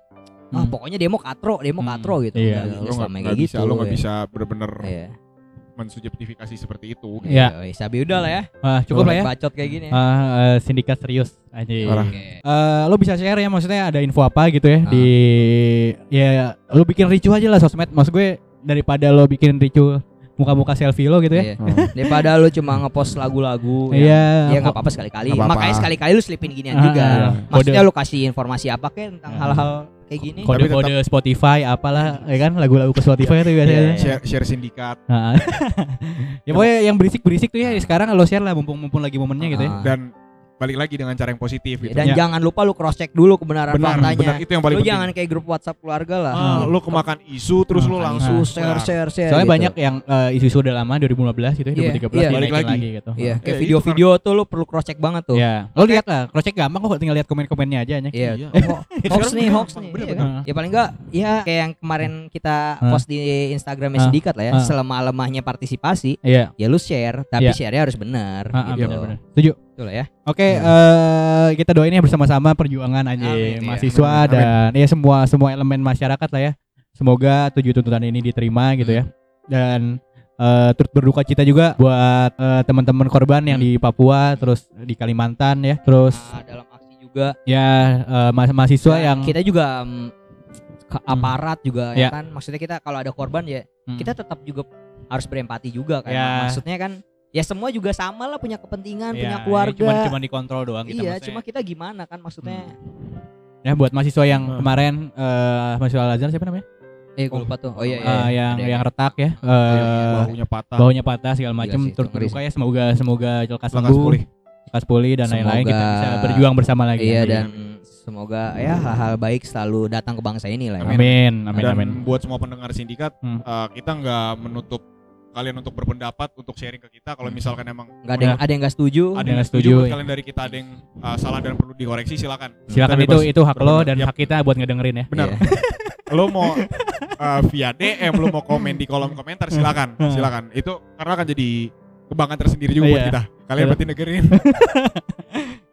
ah Hmm. pokoknya demo katro, demo Hmm. katro gitu. Iya. Nggak- nggak Lo selama gak, kayak bisa, gitu. lo gak ya. bisa bener-bener Iya. mensubjektifikasi seperti itu. gitu. Iya. Iya, sabi udah lah ya. Ah, cukup lah ya. Bacot kayak gini. Ah, eh, sindikat serius aja. Oke. Eh, lo bisa share ya maksudnya ada info apa gitu ya Ah. di ya lo bikin ricu aja lah sosmed maksud gue daripada lo bikin ricu muka-muka selfie lo gitu ya. Iya. Daripada lu cuma ngepost lagu-lagu yang Iya. Ya nggak apa-apa sekali-kali. Makanya sekali-kali lu selipin ginian Ah, juga. ah. Maksudnya lu kasih informasi apa kayak tentang Ah. hal-hal kayak gini. Kode- kode-kode Spotify apalah ya kan lagu-lagu ke Spotify itu biasanya. Iya, iya. Share, share sindikat Nah. ya pokoknya yang berisik-berisik tuh ya sekarang lo share lah mumpung-mumpung lagi momennya gitu ya. Ah. dan balik lagi dengan cara yang positif gitu. Dan Ya. jangan lupa lu cross check dulu kebenaran benar, faktanya. benar itu yang paling Lu penting. jangan kayak grup WhatsApp keluarga lah. Ah, lo kemakan isu terus lo Ah, langsung Isu share share share. Soalnya gitu. banyak yang eh, isu-isu udah lama 2015 gitu ya, Iya, 2013 iya. dinaikin Balik lagi. lagi gitu. Iya, Eh, kayak itu video-video tuh lu perlu cross check banget tuh. Ya, lo lihat lah, cross check gampang kok tinggal lihat komen-komennya aja nya. Iya. Iya. Hoax nih, hoax nih. bener, iya bener. kan? Ya paling enggak ya kayak yang kemarin kita post di Instagramnya. Sindikat lah ya. Ah. Selama-lemahnya partisipasi, Iya. ya lu share, tapi Iya. share-nya harus benar gitu. Setuju. Betul ya. Oke, eh, kita doain ya bersama-sama perjuangan aja Amin, iya. mahasiswa Amin, amin. dan ya semua semua elemen masyarakat lah ya. Semoga tujuh tuntutan ini diterima gitu ya. Dan eh, turut berduka cita juga buat eh, teman-teman korban yang Hmm. di Papua, terus di Kalimantan ya, terus Nah, dalam aksi juga ya eh, ma- mahasiswa Dan yang kita juga mm, ke aparat juga Ya. ya kan maksudnya kita kalau ada korban ya Hmm. kita tetap juga harus berempati juga kan Ya. maksudnya kan ya semua juga sama lah punya kepentingan, Iya, punya ya, keluarga. Cuman cuman dikontrol doang kita iya, maksudnya. cuma kita gimana kan maksudnya? Ya buat mahasiswa yang Hmm. kemarin eh mahasiswa Al Azhar siapa namanya? Eh, gue lupa tuh. Oh iya, iya. Eh, yang Ada yang retak ya. Iya, Eh bahunya patah. baunya patah segala macam turut berduka ya semoga semoga lekas sembuh pulih. lekas pulih dan lain-lain kita bisa berjuang bersama lagi Iya nanti. dan semoga ya hal-hal baik selalu datang ke bangsa ini lah. ya. amin amin Dan amin buat semua pendengar sindikat, Hmm. eh, kita nggak menutup kalian untuk berpendapat, untuk sharing ke kita. Kalau misalkan emang Nggak ada yang ada yang nggak setuju. ada yang nggak setuju, buat kalian dari kita ada yang eh, salah dan perlu dikoreksi, silakan. silakan Kita itu itu hak lo dan Yap, hak kita buat ngedengerin ya Benar. Iya. lo mau eh, via DM, lo mau komen di kolom komentar, silakan, Hmm. silakan. Itu karena akan jadi kebanggaan tersendiri juga buat Iya. kita. Kalian Iya. berarti dengerin.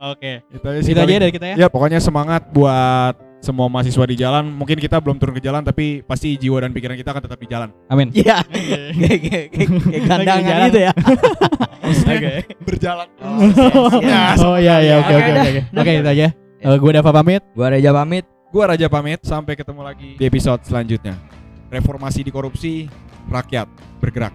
oke itu aja itu aja dari kita ya Ya pokoknya semangat buat semua mahasiswa di jalan. Mungkin kita belum turun ke jalan, tapi pasti jiwa dan pikiran kita akan tetap di jalan. amin Iya. Kayak kayak- kayak- kayak gandangan jalan. gitu ya. oke Berjalan. Ya, oh iya iya oke Oke, oke oke oke itu aja Eh, gue Dava pamit Gua Reja pamit. Gua Raja pamit. Sampai ketemu lagi di episode selanjutnya. Reformasi di korupsi, rakyat bergerak.